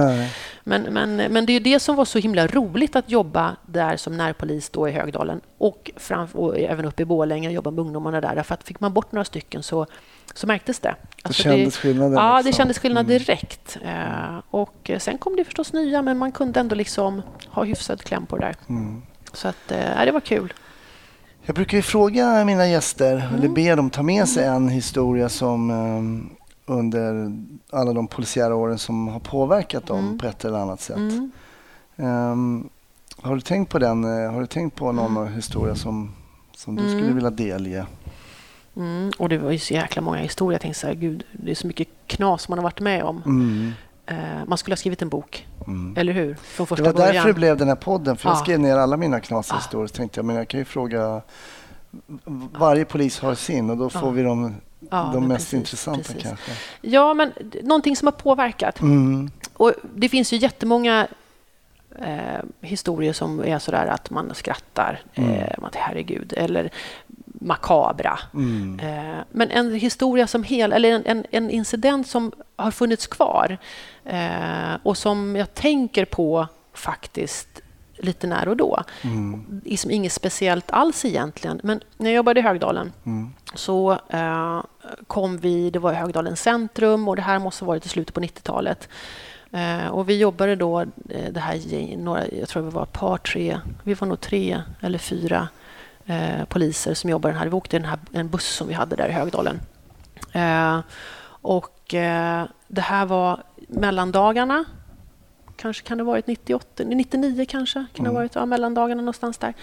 Men, men, men det är ju det som var så himla roligt att jobba där som närpolis då i Högdalen och, fram, och även uppe i Borlänge och jobba med ungdomarna där. Därför att fick man bort några stycken så, så märktes det. Alltså kändes skillnaden, Ja, det liksom. kändes skillnad direkt. Eh, och sen kom det förstås nya, men man kunde ändå liksom ha hyfsad kläm på det där. Mm. Så att, eh, det var kul. Jag brukar ju fråga mina gäster, Mm. eller be dem ta med sig en historia som eh, under alla de polisiära åren som har påverkat dem Mm. på ett eller annat sätt. Mm. Ehm, har du tänkt på den? eh, Har du tänkt på någon historia som, som du skulle Mm. vilja delge? Mm. Och det var ju så jäkla många historier. Jag tänkte så här, gud, det är så mycket knas man har varit med om. Eh, man skulle ha skrivit en bok, Mm. eller hur? Från Det första var början. därför det blev den här podden, för jag Ja. skrev ner alla mina knasiga historier. Så tänkte jag, men jag kan ju fråga, varje polis har sin och då får Ja. vi de men mest precis, intressanta precis. kanske. Ja, men någonting som har påverkat. Mm. Och det finns ju jättemånga eh, historier som är sådär att man skrattar. Mm. Eh, man tänker, herregud. Eller makabra. Mm. Eh, men en historia som hel, eller en, en, en incident som har funnits kvar eh, och som jag tänker på faktiskt lite när och då. Mm. Liksom inget speciellt alls egentligen. Men när jag jobbade i Högdalen Mm. så eh, kom vi, det var i Högdalen centrum och det här måste ha varit i slutet på 90-talet. Eh, och vi jobbade då, det här, några, jag tror vi var ett par, tre, vi var nog tre eller fyra eh, poliser som jobbade den här. Vi åkte den här, en buss som vi hade där i Högdalen. Eh, och eh, det här var mellandagarna. Kanske kan det ha varit 98, 99 kanske. Kan det ha varit ja, mellandagarna någonstans där.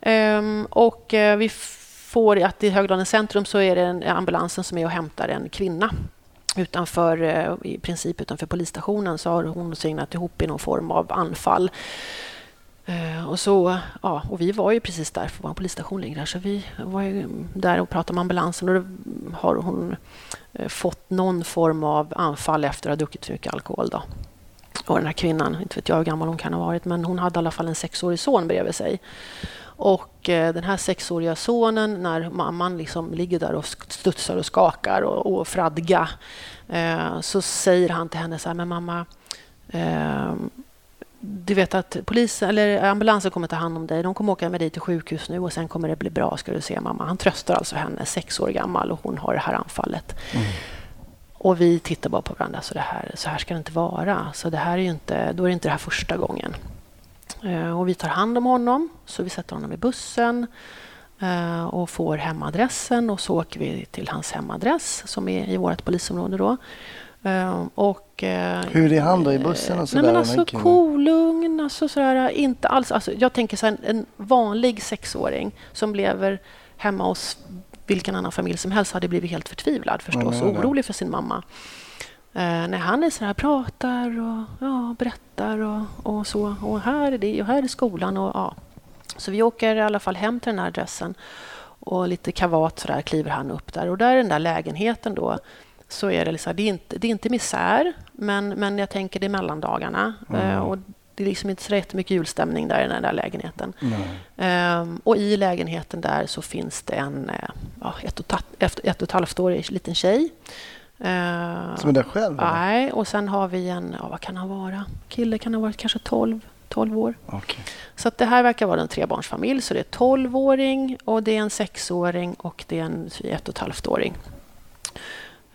Ehm, och eh, vi får att i Högdalen centrum så är det en, ambulansen som är och hämtar en kvinna utanför, eh, i princip utanför polisstationen så har hon signat ihop i någon form av anfall. Eh, och, så, ja, och vi var ju precis där, för vår polisstation ligger där, så vi var ju där och pratade med ambulansen och då har hon eh, fått någon form av anfall efter att ha druckit för mycket alkohol. Då. Och den här kvinnan, inte vet jag hur gammal hon kan ha varit, men hon hade i alla fall en sexårig son bredvid sig. Och eh, den här sexåriga sonen, när mamman liksom ligger där och studsar och skakar och, och fradga, så säger han till henne så här, men mamma, eh, du vet att polisen, eller ambulansen kommer ta hand om dig. De kommer åka med dig till sjukhus nu och sen kommer det bli bra, ska du se mamma. Han tröstar alltså henne, sex år gammal, och hon har det här anfallet. Och vi tittar bara på varandra, så, det här, så här ska det inte vara. Så det här är inte, då är det inte det här första gången. Eh, Och vi tar hand om honom, så vi sätter honom i bussen eh, och får hemadressen och så åker vi till hans hemadress som är i vårt polisområde. Då. Eh, Och, eh, Hur är han då i bussen och Nej, sådär, men den här alltså kolugn, alltså sådär, inte alls. Alltså, jag tänker så här, en vanlig sexåring som lever hemma hos vilken annan familj som helst hade blivit helt förtvivlad förstås, men och orolig för sin mamma. Eh, när han är så här, pratar och ja, berättar och, och så. Och här är det och här är skolan. Och, ja. Så vi åker i alla fall hem till den här adressen. Och lite kavat så där kliver han upp där. Och där i den där lägenheten då så är det, liksom, det, är inte, det är inte misär, men, men jag tänker det är mellandagarna. Eh, och det är liksom inte så jättemycket julstämning där i den där lägenheten. Ehm, och i lägenheten där så finns det en eh, ja, ett, och ta- ett, ett och ett halvt årig liten tjej. Ehm, Som är där själv? Nej, och sen har vi en, ja, vad kan han vara? Kille kan ha varit kanske 12, 12 år. Okej. Så det här verkar vara en trebarnsfamilj. Så det är 12-åring och det är en sexåring och det är en ett och ett halvt-åring.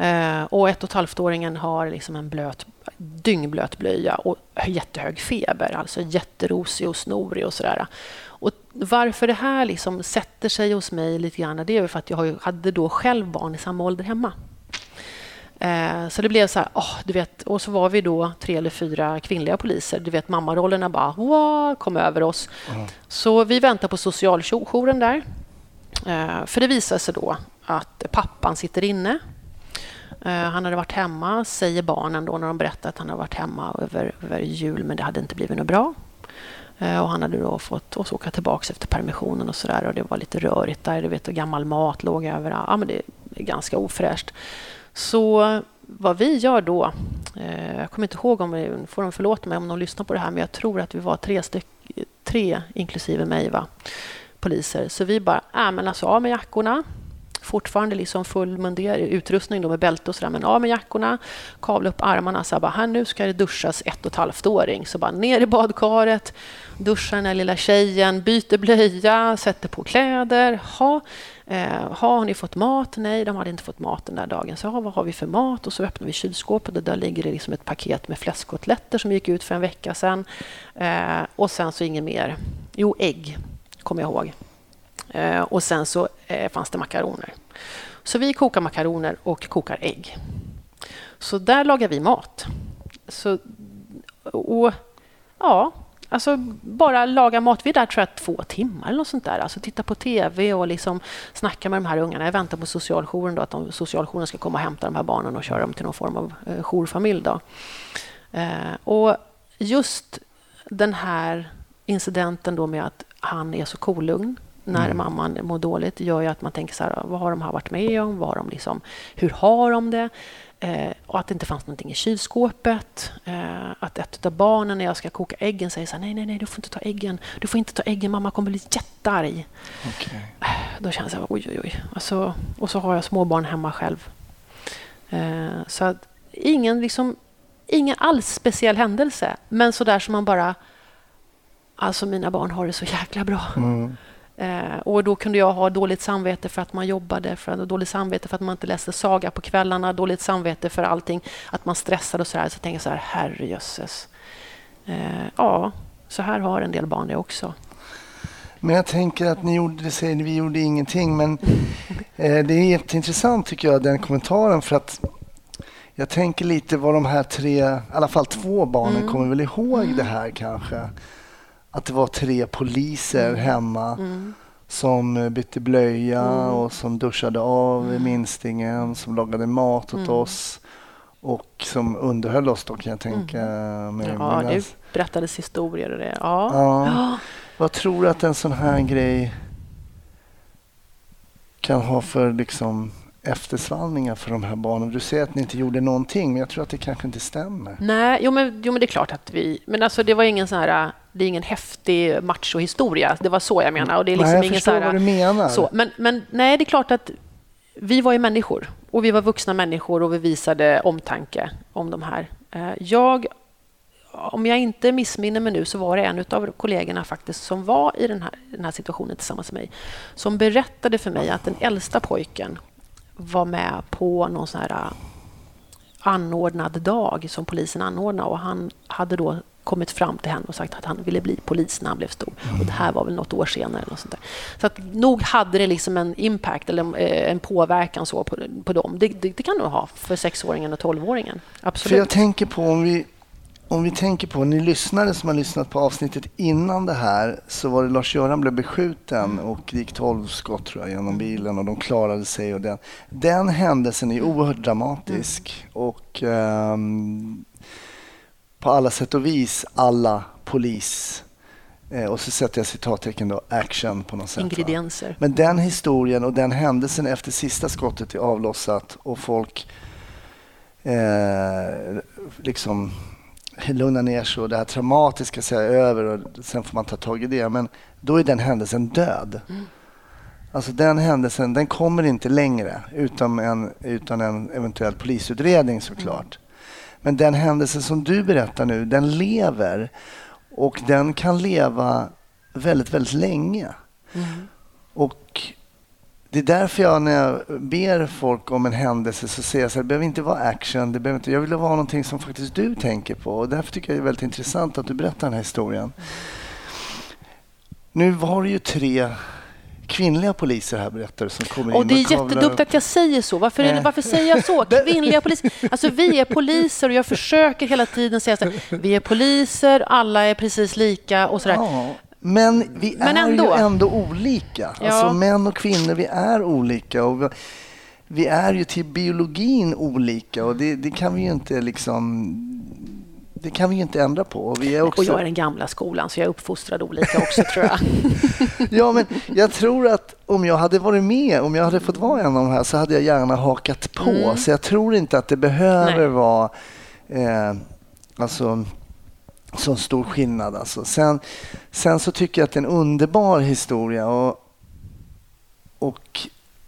Eh, och ett och ett halvt-åringen har liksom en blöt, dyngblöt blöja och jättehög feber. Alltså jätterosig och snorig och sådär. Och varför det här liksom sätter sig hos mig lite grann, det är för att jag hade då själv barn i samma ålder hemma. Eh, Så det blev så här, åh, du vet, och så var vi då tre eller fyra kvinnliga poliser. Du vet, mammarollerna bara wow, kom över oss. Så vi väntar på socialjouren där. Eh, För det visar sig då att pappan sitter inne. Eh, han hade varit hemma, säger barnen då när de berättar att han har varit hemma över, över jul, men det hade inte blivit något bra. Eh, och han hade då fått oss åka tillbaka efter permissionen och sådär. Och det var lite rörigt där. Du vet, och gammal mat låg överallt. Ja, men det är ganska ofräscht. Så vad vi gör då, eh, jag kommer inte ihåg om, vi- får de förlåta mig om de lyssnar på det här, men jag tror att vi var tre, styck, tre inklusive mig, va? poliser. Så vi bara, äh, men alltså av med jackorna. Fortfarande liksom full munder, utrustning då med bälte och sådär, men av med jackorna, kavla upp armarna. Så här, bara, här nu ska det duschas ett och ett halvt åring. Så bara ner i badkaret, duscha den här lilla tjejen, byter blöja, sätter på kläder. Ha, eh, har ni fått mat? Nej, de hade inte fått mat den där dagen. Så ha, vad har vi för mat? Och så öppnar vi kylskåpet och där ligger det liksom ett paket med fläskkotletter som gick ut för en vecka sedan. Eh, och sen så inget mer. Jo, ägg kommer jag ihåg. Eh, och sen så eh, fanns det makaroner. Så vi kokar makaroner och kokar ägg. Så där lagar vi mat. Så, och, ja, alltså bara laga mat. Vi är där tror jag två timmar eller något sånt där. Alltså titta på TV och liksom snacka med de här ungarna. Jag väntar på socialjouren då, att de, socialjouren ska komma och hämta de här barnen och köra dem till någon form av eh, jourfamilj. Då. Eh, och just den här incidenten då med att han är så kolugn när Mm. mamman mår dåligt gör ju att man tänker så här, vad har de här varit med om? Vad har de liksom, hur har de det? Eh, och att det inte fanns någonting i kylskåpet. Eh, att ett av barnen när jag ska koka äggen säger så här, nej, nej, nej, du får inte ta äggen. Du får inte ta äggen, mamma kommer bli jättearg. Okej. Då känns jag, oj, oj, oj. Alltså, och så har jag småbarn hemma själv. Eh, så att ingen, liksom, ingen alls speciell händelse, men så där som man bara... Alltså mina barn har det så jäkla bra. Mm. Eh, och då kunde jag ha dåligt samvete för att man jobbade, för att, dåligt samvete för att man inte läste saga på kvällarna, dåligt samvete för allting, att man stressade och så där. Så tänkte jag så här, herrejösses. Eh, ja, så här har en del barn det också. Men jag tänker att ni gjorde, det säger vi gjorde ingenting, men eh, det är jätteintressant tycker jag, den kommentaren, för att jag tänker lite vad de här tre, i alla fall två barnen Mm. kommer väl ihåg det här kanske. Att det var tre poliser hemma Mm. som eh, bytte blöja Mm. och som duschade av minstingen, som lagade mat åt Mm. oss och som underhöll oss då kan jag tänka mig. Mm. Ja, det berättades historier och det. Ja. Ja. Vad tror du att en sån här grej kan ha för liksom eftersvallningar för de här barnen? Du säger att ni inte gjorde någonting, men jag tror att det kanske inte stämmer. Nej, jo men, jo men det är klart att vi... Men alltså det var ingen sån här... Det är ingen häftig machohistoria. Det var så jag menar. Och det är liksom Nej, jag ingen förstår så här, vad du menar. Så, men, men nej, det är klart att vi var ju människor. Och vi var vuxna människor och vi visade omtanke om de här. Eh, Jag, om jag inte missminner mig nu, så var det en av kollegorna faktiskt som var i den här, den här situationen tillsammans med mig, som berättade för mig att den äldsta pojken var med på någon sån här eh, anordnad dag som polisen anordnade och han hade då kommit fram till henne och sagt att han ville bli polis när han blev stor. Och det här var väl något år senare. Eller något sånt där. Så att nog hade det liksom en impact eller eh, en påverkan så på, på dem. Det, det, det kan nog ha för sexåringen och tolvåringen. För Absolut. jag tänker på om vi, om vi tänker på, ni lyssnare som har lyssnat på avsnittet innan det här så var det Lars-Göran blev beskjuten och det gick 12 skott tror jag genom bilen och de klarade sig. Och den, den händelsen är oerhört dramatisk och ehm, på alla sätt och vis alla polis eh, och så sätter jag citattecken då, action på något sätt. va? Ingredienser. Men den historien och den händelsen efter sista skottet är avlossat och folk eh, liksom lugnar ner sig och det här traumatiska sig över och sen får man ta tag i det. Men då är den händelsen död. Alltså den händelsen den kommer inte längre utan en, utan en eventuell polisutredning såklart. Men den händelse som du berättar nu, den lever och den kan leva väldigt, väldigt länge. Och det är därför jag när jag ber folk om en händelse så säger jag så här, det behöver inte vara action, det behöver inte, jag vill vara någonting som faktiskt du tänker på. Och därför tycker jag det är väldigt intressant att du berättar den här historien. Nu var det ju tre kvinnliga poliser här berättar som kommer Och in det är jättedumt upp. att jag säger så. Varför, det, Nej. varför säger jag så? [laughs] Kvinnliga poliser. Alltså vi är poliser och jag försöker hela tiden säga så här, vi är poliser, alla är precis lika och sådär. Ja, men vi Men är ändå. ju ändå olika. Ja. Alltså män och kvinnor, vi är olika. Och vi, vi är ju till biologin olika och det, det kan vi ju inte liksom... Det kan vi ju inte ändra på. Och Vi är också, Och jag är den gamla skolan, så jag är uppfostrad olika också tror jag. [laughs] Ja, men jag tror att om jag hade varit med, om jag hade fått vara en av de här så hade jag gärna hakat på. Mm. Så jag tror inte att det behöver Nej. vara eh, alltså, så stor skillnad. Alltså. Sen, sen så tycker jag att det är en underbar historia. Och, och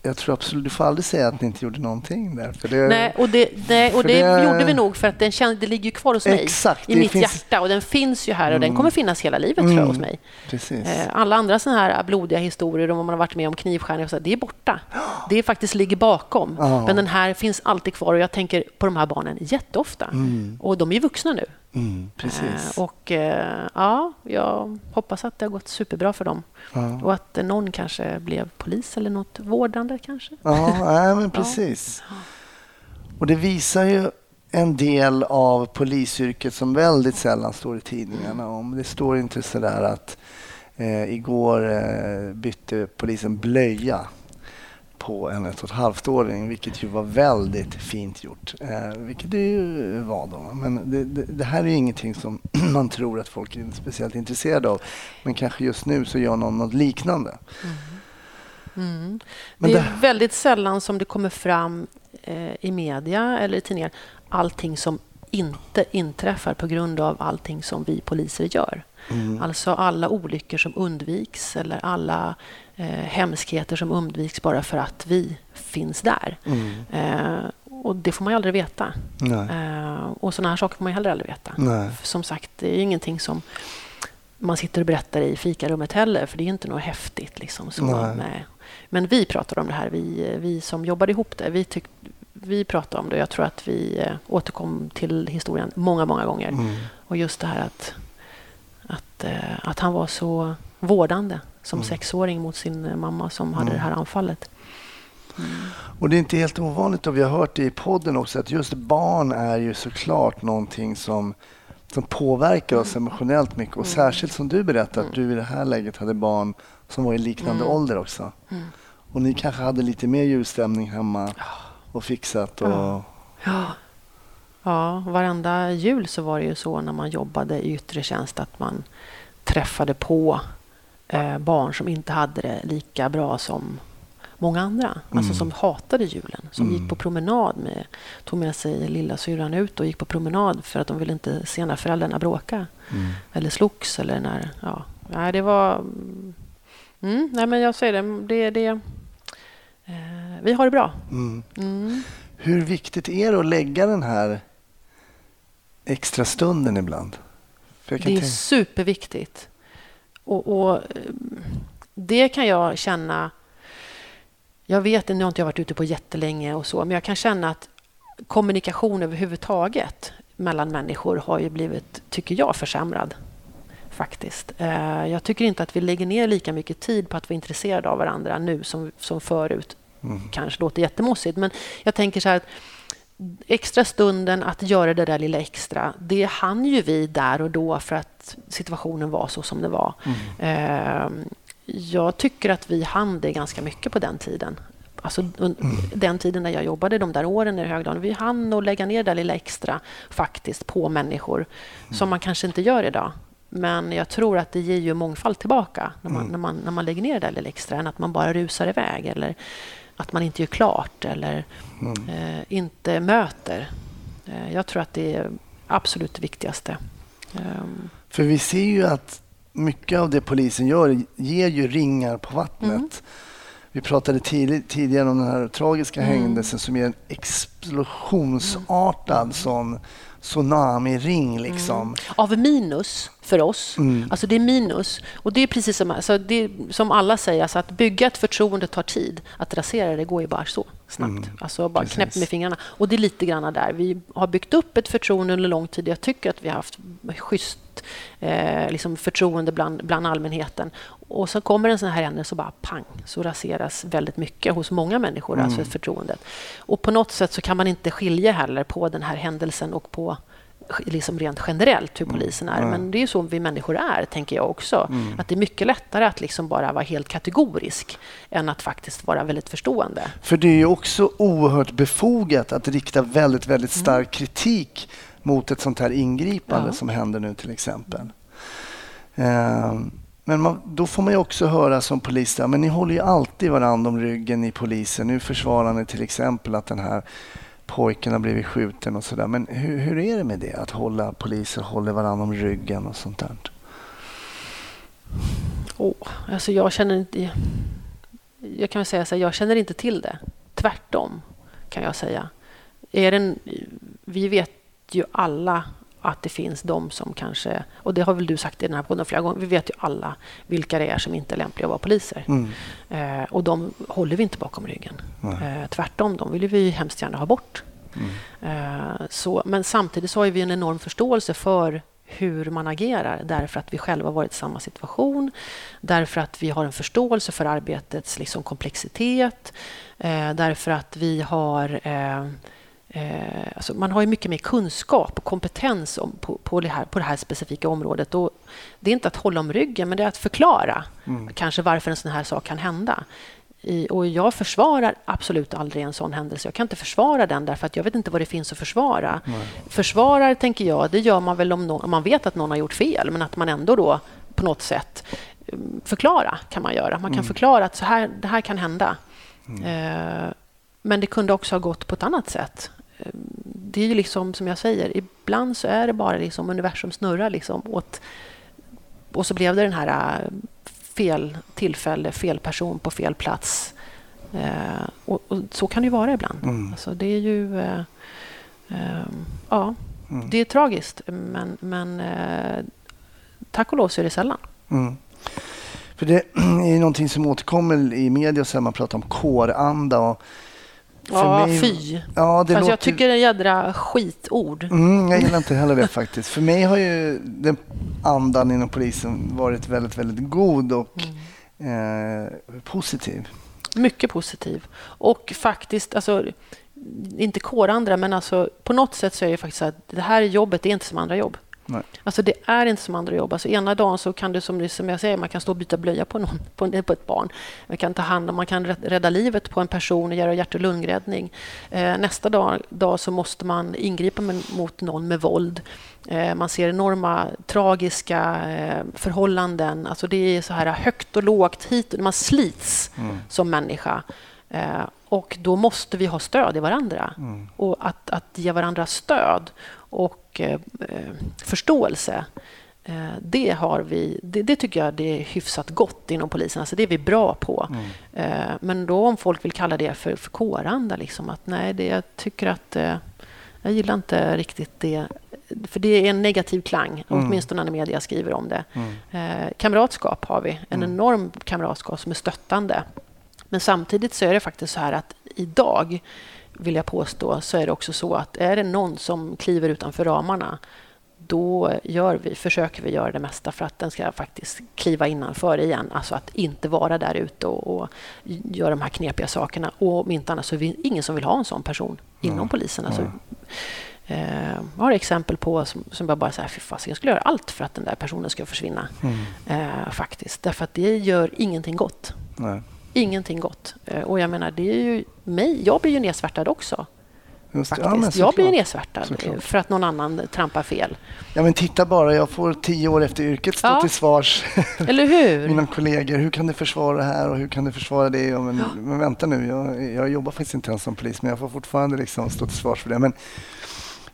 jag tror absolut, du får aldrig säga att ni inte gjorde någonting där. För det, Nej, och det, nej, och det, det- gjorde vi nog för att den kände, det ligger ju kvar hos mig. Exakt, I mitt finns- hjärta. Och den finns ju här och den kommer finnas hela livet tror jag hos mig. Precis. Eh, Alla andra såna här blodiga historier om vad man har varit med om knivskärningar och så, det är borta. [gasps] Det faktiskt ligger bakom. Ja. Men den här finns alltid kvar och jag tänker på de här barnen jätteofta. Och de är vuxna nu. Mm, precis. Eh, Och eh, ja, jag hoppas att det har gått superbra för dem. Ja. Och att eh, någon kanske blev polis eller något vårdande kanske. Ja, nej, men [laughs] precis. Och det visar ju en del av polisyrket som väldigt sällan står i tidningarna om. Det står inte sådär att eh, igår eh, bytte polisen blöja på en ett och ett halvt-åring, vilket ju var väldigt fint gjort. Eh, vilket det ju var då. Men det, det, det, här är ingenting som [clears throat] man tror att folk är speciellt intresserade av. Men kanske just nu så gör någon något liknande. Mm. Mm. det är det... väldigt sällan som det kommer fram eh, i media eller i tidningar allting som inte inträffar på grund av allting som vi poliser gör. Mm. Alltså alla olyckor som undviks eller alla eh, hemskheter som undviks bara för att vi finns där. Mm. Eh, och Det får man ju aldrig veta. Eh, och såna här saker får man ju heller aldrig veta. Som sagt, det är ingenting som man sitter och berättar i fikarummet heller, för det är inte något häftigt. Liksom, så, Nej. Men vi pratar om det här, vi, vi som jobbade ihop det. Vi, tyck, vi pratade om det. Jag tror att vi eh, återkom till historien många, många gånger. Mm. Och just det här att, att, eh, att han var så vårdande som mm. sexåring mot sin eh, mamma som mm. hade det här anfallet. Mm. Och Det är inte helt ovanligt, och vi har hört det i podden också, att just barn är ju såklart någonting som, som påverkar oss mm. emotionellt mycket. Och mm. Särskilt som du berättade, att du i det här läget hade barn som var i liknande ålder också. Och ni kanske hade lite mer julstämning hemma och fixat. Och... Ja. ja. Ja, varenda jul så var det ju så när man jobbade i yttre tjänst att man träffade på eh, barn som inte hade det lika bra som många andra. Alltså mm. Alltså som hatade julen. Som mm. gick på promenad med, tog med sig lilla syrran ut och gick på promenad för att de ville inte se när föräldrarna bråka. Mm. Eller slogs eller när... Ja, nej, det var... Mm, nej, men jag säger det. det, det eh, vi har det bra. Mm. Mm. Hur viktigt är det att lägga den här extra stunden ibland? det är superviktigt. Och, och, det kan jag känna... Jag vet, nu har inte jag varit ute på jättelänge och så, men jag kan känna att kommunikation överhuvudtaget mellan människor har ju blivit, tycker jag, försämrad. Faktiskt. Eh, jag tycker inte att vi lägger ner lika mycket tid på att vara intresserade av varandra nu som, som förut. Mm. Kanske låter jättemossigt, men jag tänker så här att extra stunden att göra det där lilla extra, det hann ju vi där och då för att situationen var så som det var. Mm. Jag tycker att vi hann det ganska mycket på den tiden. Alltså mm. den tiden när jag jobbade, de där åren i Högdalen. Vi hann att lägga ner det lilla extra faktiskt på människor mm. som man kanske inte gör idag. Men jag tror att det ger ju mångfald tillbaka när man, mm. när man, när man lägger ner det där lilla extra än att man bara rusar iväg eller att man inte gör klart eller mm. eh, inte möter. Eh, jag tror att det är absolut det viktigaste. Um. För vi ser ju att mycket av det polisen gör ger ju ringar på vattnet. Mm. Vi pratade tid, tidigare om den här tragiska mm. händelsen som är en explosionsartad mm. sån tsunami-ring. Liksom. Mm. Av minus för oss. Mm. Alltså det är minus. Och det är precis som, alltså det som alla säger, alltså att bygga ett förtroende tar tid. Att rasera det går ju bara så snabbt. Mm. Alltså bara knäpp med fingrarna. Och det är lite grann där. Vi har byggt upp ett förtroende under lång tid. Jag tycker att vi har haft schysst eh, liksom förtroende bland, bland allmänheten. Och så kommer en sån här händelse och bara pang, så raseras väldigt mycket hos många människor, alltså mm. alltså förtroendet. Och på något sätt så kan man inte skilja heller på den här händelsen och på liksom rent generellt hur polisen är. Mm. Men det är så vi människor är, tänker jag också. Mm. Att det är mycket lättare att liksom bara vara helt kategorisk än att faktiskt vara väldigt förstående. För det är ju också oerhört befogat att rikta väldigt, väldigt mm. stark kritik mot ett sånt här ingripande ja. som händer nu till exempel. Um, men man, då får man ju också höra som polis, men ni håller ju alltid varandra om ryggen i polisen. Nu försvarar ni till exempel att den här pojken har blivit skjuten och sådär. Men hur, hur är det med det? Att hålla poliser håller varandra om ryggen och sånt där? Oh, alltså jag känner inte... Jag kan säga så här, jag känner inte till det. Tvärtom, kan jag säga. Är den, vi vet ju alla att det finns de som kanske, och det har väl du sagt i den här podden flera gånger, vi vet ju alla vilka det är som inte är lämpliga att vara poliser. Mm. Eh, och de håller vi inte bakom ryggen. Eh, tvärtom, de vill vi hemskt gärna ha bort. Mm. Eh, så, men samtidigt så har vi en enorm förståelse för hur man agerar därför att vi själva varit i samma situation, därför att vi har en förståelse för arbetets liksom, komplexitet, eh, därför att vi har eh, alltså man har ju mycket mer kunskap och kompetens om, på, på, det här, på det här specifika området. Och det är inte att hålla om ryggen, men det är att förklara mm. kanske varför en sån här sak kan hända. I, och jag försvarar absolut aldrig en sån händelse. Jag kan inte försvara den därför att jag vet inte vad det finns att försvara. Nej. Försvarar, tänker jag, det gör man väl om, någon, om man vet att någon har gjort fel, men att man ändå då på något sätt mm, förklara kan man göra. Man kan mm. förklara att så här, det här kan hända. Mm. Eh, men det kunde också ha gått på ett annat sätt. Det är ju liksom som jag säger, ibland så är det bara liksom universum snurrar liksom åt... Och så blev det den här eh, fel tillfälle, fel person på fel plats. Eh, och, och, så kan det ju vara ibland. Mm. Alltså, det är ju... Eh, eh, ja, mm. det är tragiskt, men, men eh, tack och lov så är det sällan. Mm. För det [clears throat] är någonting som återkommer i media, så man pratar om kåranda. Och ja, mig, fy. Ja, det alltså, Jag tycker det är jädra skitord. Mm, jag gillar inte heller det [laughs] faktiskt. För mig har ju den andan inom polisen varit väldigt, väldigt god och mm. eh, positiv. Mycket positiv. Och faktiskt, alltså, inte kårandra, men alltså, på något sätt så är det faktiskt så att det här jobbet är inte som andra jobb. Nej. Alltså det är inte som andra jobb. Alltså ena dagen så kan du, som, som jag säger, man kan stå och byta blöja på, någon, på, på ett barn. Man kan ta hand om, man kan rädda livet på en person och göra hjärt och lungräddning. Eh, nästa dag, dag så måste man ingripa med, mot någon med våld. Eh, man ser enorma tragiska eh, förhållanden. Alltså det är så här högt och lågt hit. Man slits mm. som människa. Eh, och då måste vi ha stöd i varandra. Mm. Och att, att ge varandra stöd och eh, förståelse eh, det, har vi, det, det, tycker jag det är hyfsat gott inom polisen. Alltså det är vi bra på. Mm. Eh, men då om folk vill kalla det för, för kåranda, liksom, att nej, det, jag tycker att jag gillar inte riktigt det. För det är en negativ klang, mm. åtminstone när media skriver om det. Mm. Kamratskap har vi, en mm. enorm kamratskap som är stöttande. Men samtidigt så är det faktiskt så här att idag vill jag påstå, så är det också så att är det någon som kliver utanför ramarna då gör vi, försöker vi göra det mesta för att den ska faktiskt kliva innanför igen. Alltså att inte vara där ute och, och göra de här knepiga sakerna. Och om inte annat så är det ingen som vill ha en sån person inom mm. polisen. Alltså, eh, jag har exempel på som, som jag bara säger, fy fasiken, jag skulle göra allt för att den där personen ska försvinna. Mm. Eh, faktiskt. Därför att det gör ingenting gott. Nej ingenting gott. Eh, och jag menar, det är ju mig. Jag blir ju nedsvärtad också. Just, ja, jag blir nedsvärtad såklart. för att någon annan trampar fel. Ja, men titta bara, jag får tio år efter yrket stå ja. till svars. [laughs] Eller hur? Mina kollegor, hur kan du försvara det här och hur kan du försvara det? Ja, men, men vänta nu, jag, jag jobbar faktiskt inte ens som polis, men jag får fortfarande liksom stå till svars för det. Men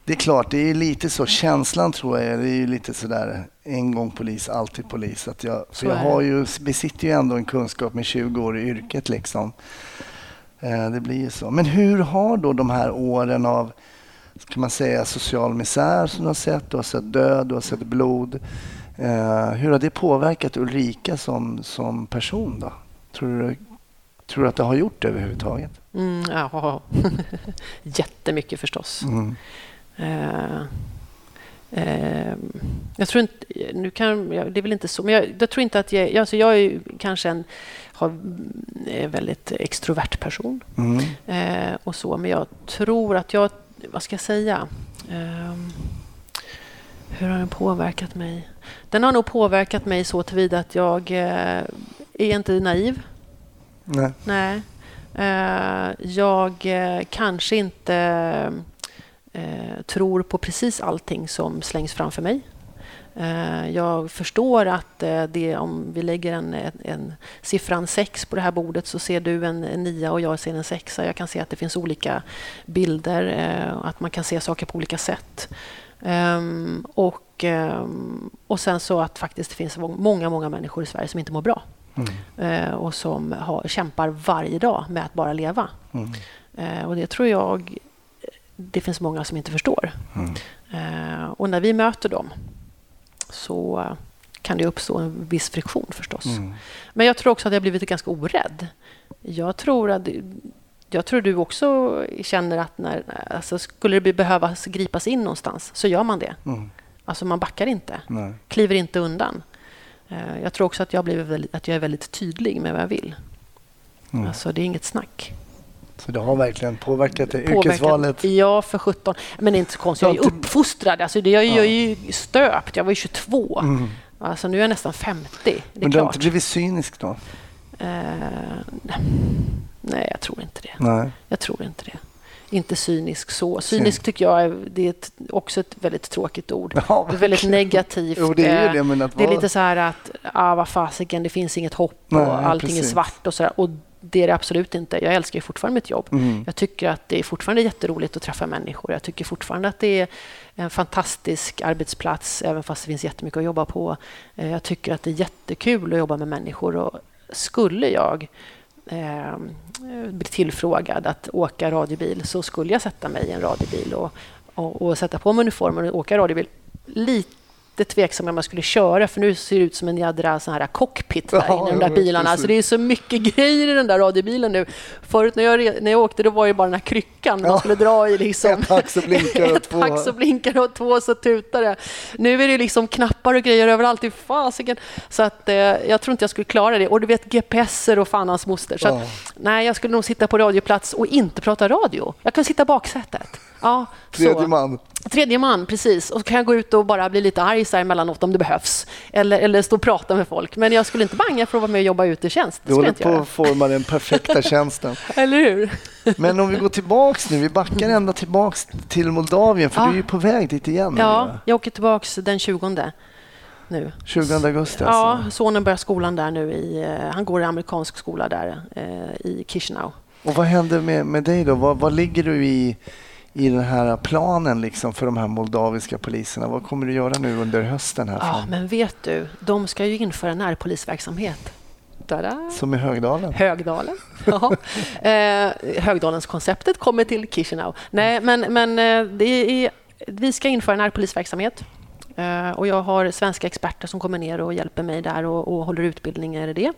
det är klart, det är lite så. Känslan tror jag det är lite sådär en gång polis, alltid polis. Att jag, för jag har ju, besitter ju ändå en kunskap med 20 år i yrket. Liksom. Eh, det blir ju så. Men hur har då de här åren av kan man säga, social misär som du har sett, du har sett död, du har sett blod. Eh, hur har det påverkat Ulrika som, som person? då? Tror du, tror du att det har gjort det överhuvudtaget? Mm, ja, [laughs] jättemycket förstås. Mm. Eh, eh, jag tror inte... Nu kan, det är väl inte så, men jag, jag tror inte att jag... Alltså jag är kanske en har, är väldigt extrovert person. Mm. Eh, och så, men jag tror att jag... Vad ska jag säga? Eh, hur har den påverkat mig? Den har nog påverkat mig så tillvida att jag eh, är inte naiv. Nej. Nej. Jag kanske inte eh, tror på precis allting som slängs framför mig. Eh, jag förstår att eh, det, om vi lägger en, en, en siffran 6 på det här bordet så ser du en, en 9 och jag ser en 6. Jag kan se att det finns olika bilder, eh, att man kan se saker på olika sätt. Um, och, um, och sen så att faktiskt det finns många, många människor i Sverige som inte mår bra. Mm. Och som har, kämpar varje dag med att bara leva. Mm. Och det tror jag det finns många som inte förstår. Mm. Eh, och när vi möter dem så kan det uppstå en viss friktion förstås. Mm. Men jag tror också att jag blivit ganska orädd. Jag tror att jag tror du också känner att när, alltså skulle det behövas gripas in någonstans så gör man det. Mm. Alltså man backar inte, Nej. kliver inte undan. Eh, jag tror också att jag, blivit väldigt, att jag är väldigt tydlig med vad jag vill. Mm. Alltså det är inget snack. Så det har verkligen påverkat, påverkat yrkesvalet? Ja, för 17. Men det är inte så konstigt. Jag är uppfostrad. Alltså, jag, jag är ju stöpt. Jag var ju 22. Mm. Alltså, nu är jag nästan 50. Det Men du har inte blivit cynisk då? Eh, nej, jag tror inte det. Nej. Jag tror inte det. Inte cynisk så. Cynisk tycker jag är, det är ett, också ett väldigt tråkigt ord. Ja, det är väldigt negativt. Jo, det är ju Eh, det, men att det är lite så här att, ah, vad fasiken, det finns inget hopp Nej, och allting precis. är svart och så där. Och det är det absolut inte. Jag älskar fortfarande mitt jobb. Mm. Jag tycker att det är fortfarande jätteroligt att träffa människor. Jag tycker fortfarande att det är en fantastisk arbetsplats, även fast det finns jättemycket att jobba på. Eh, Jag tycker att det är jättekul att jobba med människor. Och skulle jag eh, bli tillfrågad att åka radiobil så skulle jag sätta mig i en radiobil och, och, och sätta på mig uniformen och åka radiobil. Lite tveksam om jag skulle köra för nu ser det ut som en jädra sån här cockpit där Ja, inne i de där bilarna. precis. Så det är så mycket grejer i den där radiobilen nu. Förut när jag, när jag åkte då var det bara den här kryckan man Ja. skulle dra i. Liksom. [laughs] Ett hack så blinkar och [laughs] Ett två- hack så blinkar och två så tutar det. Nu är det liksom knappar och grejer överallt i fasiken. Så att, eh, jag tror inte jag skulle klara det. Och du vet GPSer och fan hans moster. Så Ja. att, nej, jag skulle nog sitta på radioplats och inte prata radio. Jag kan sitta i baksätet. Ja, Tredje så. man. Tredje man, precis. Och så kan jag gå ut och bara bli lite arg så här emellanåt om det behövs. Eller, eller stå och prata med folk. Men jag skulle inte banga för att vara med och jobba ute i tjänst. Det Du håller på att forma den perfekta [laughs] tjänsten. Eller hur? Men om vi går tillbaks nu, vi backar ända tillbaks till Moldavien för Ja. du är ju på väg dit igen. nu, Ja, va? jag åker tillbaks den 20 nu. 20 augusti Ja, alltså. sonen börjar skolan där nu. I, eh, han går i amerikansk skola där eh, i Chisinau. Och vad händer med, med dig då? Vad ligger du i, i den här planen liksom för de här moldaviska poliserna? Vad kommer du göra nu under hösten? här? Ja, men vet du, de ska ju införa närpolisverksamhet. Tada! Som i Högdalen? Högdalen. Ja. [laughs] Eh, Högdalens-konceptet kommer till Chisinau. Nej, men, men eh, det är, vi ska införa närpolisverksamhet. Eh, och jag har svenska experter som kommer ner och hjälper mig där och, och håller utbildningar i det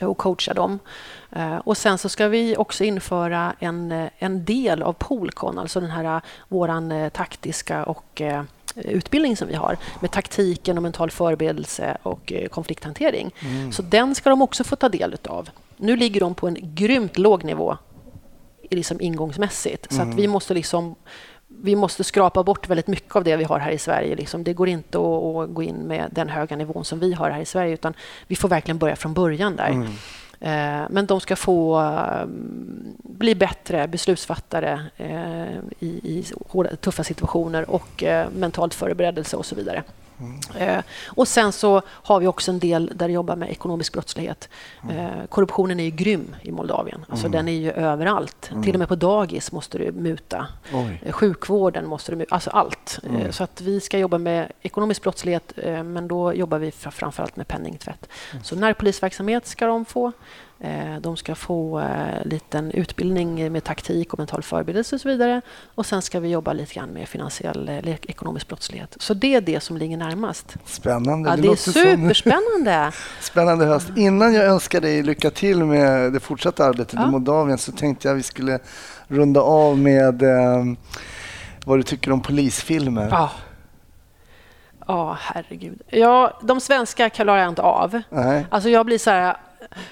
och coachar dem. Eh, Och sen så ska vi också införa en, eh, en del av Polcon, alltså den här eh, våran taktiska och utbildning som vi har med taktiken och mental förberedelse och konflikthantering. Så den ska de också få ta del av. Nu ligger de på en grymt låg nivå liksom ingångsmässigt. Så att vi måste liksom vi måste skrapa bort väldigt mycket av det vi har här i Sverige. Liksom. Det går inte att, att gå in med den höga nivån som vi har här i Sverige utan vi får verkligen börja från början där. Eh, Eh, men de ska få eh, bli bättre beslutsfattare eh, i, i hårda, tuffa situationer och eh, mentalt förberedelse och så vidare. Eh, Och sen så har vi också en del där vi jobbar med ekonomisk brottslighet. Eh, korruptionen är ju grym i Moldavien. Alltså Den är ju överallt. Till och med på dagis måste du muta. Oj. Eh, Sjukvården måste du muta. Alltså allt. Eh, Så att vi ska jobba med ekonomisk brottslighet men då jobbar vi fra- framförallt med penningtvätt. Så närpolisverksamhet ska de få. Eh, De ska få eh, liten utbildning med taktik och mental förberedelse och så vidare. Och sen ska vi jobba lite grann med finansiell eller ekonomisk brottslighet. Så det är det som ligger närmast. Spännande. Ja, det är låter som superspännande. [laughs] Spännande höst. Innan jag önskar dig lycka till med det fortsatta arbetet Ja. i Moldavien så tänkte jag vi skulle runda av med eh, vad du tycker om polisfilmer. Ja. Ja, herregud. Ja, de svenska klarar jag inte av. Nej. Alltså jag blir så här...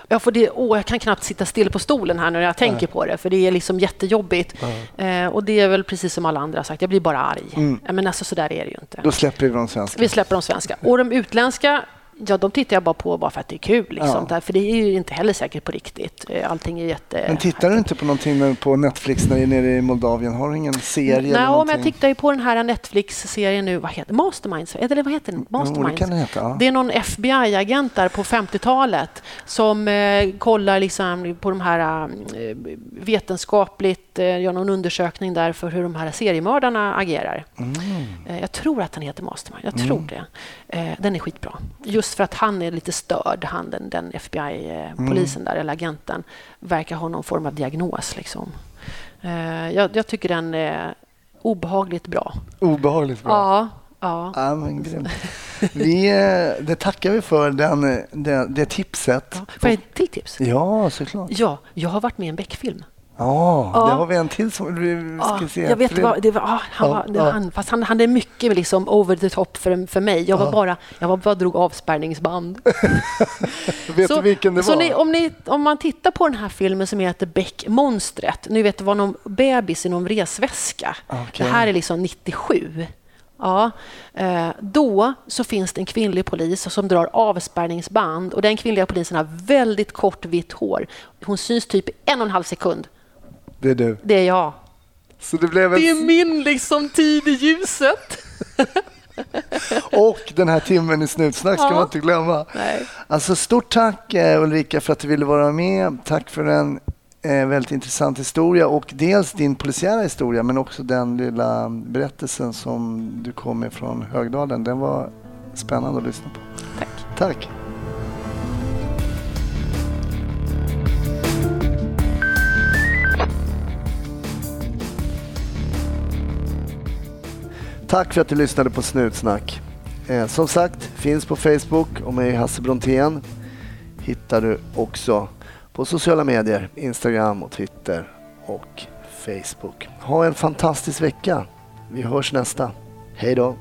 Jag, får det, åh, jag kan knappt sitta still på stolen här när jag tänker på det, för det är liksom jättejobbigt. Eh, och det är väl precis som alla andra har sagt, jag blir bara arg. Mm. Men alltså, så där är det ju inte. Då släpper vi de svenska. Vi släpper de svenska. Och de utländska, ja, de tittar jag bara på bara för att det är kul. Liksom. Ja. För det är ju inte heller säkert på riktigt. Eh, Allting är jätte... Men tittar du inte på någonting på Netflix när du är nere i Moldavien? Har du ingen serie eller Nej, men någonting? jag tittar ju på den här Netflix-serien nu, vad heter Masterminds? Eller vad heter den? Jo, Masterminds? det kan den heta. Ja. Det är någon FBI-agent där på 50-talet som eh, kollar liksom på de här eh, vetenskapligt, eh, gör någon undersökning där för hur de här seriemördarna agerar. Mm. Eh, jag tror att den heter Mastermind. Jag tror det. Eh, den är skitbra. Just för att han är lite störd, han den, den FBI-polisen Mm. där, eller agenten, verkar ha någon form av diagnos. Liksom. Jag, jag tycker den är obehagligt bra. Obehagligt bra. Ja, ja. Ja, men grymt. Vi, det tackar vi för, den, det, det tipset. ja. Får jag ett till tips? Ja, såklart. Ja, jag har varit med i en Beck-film. Ja, Ja. där har vi en till som vi Ja, ska se. jag vet vad, det var, ah, han var, ja. han, fast han, han är mycket liksom over the top för, för mig. Jag var bara, jag var bara drog avspärrningsband. [laughs] Vet du vilken det så var? Ni, om, ni, om man tittar på den här filmen som heter Beck-monstret. Ni vet, det var någon bebis i någon resväska. Okej. Det här är liksom 97. Ja, eh, då så finns det en kvinnlig polis som drar avspärrningsband och den kvinnliga polisen har väldigt kort vitt hår. Hon syns typ en och en halv sekund. Det är du. Det är jag. Så det blev en... Det är min liksom tid i ljuset. [laughs] Och den här timmen i Snutsnack ska Ja. man inte glömma. Nej. Alltså stort tack eh, Ulrika för att du ville vara med. Tack för en eh, väldigt intressant historia och dels din polisiära historia men också den lilla berättelsen som du kom med från Högdalen. Den var spännande att lyssna på. Tack. Tack. Tack för att du lyssnade på Snutsnack. Eh, som sagt, finns på Facebook och mig Hasse Brontén hittar du också på sociala medier, Instagram och Twitter och Facebook. Ha en fantastisk vecka. Vi hörs nästa. Hej då!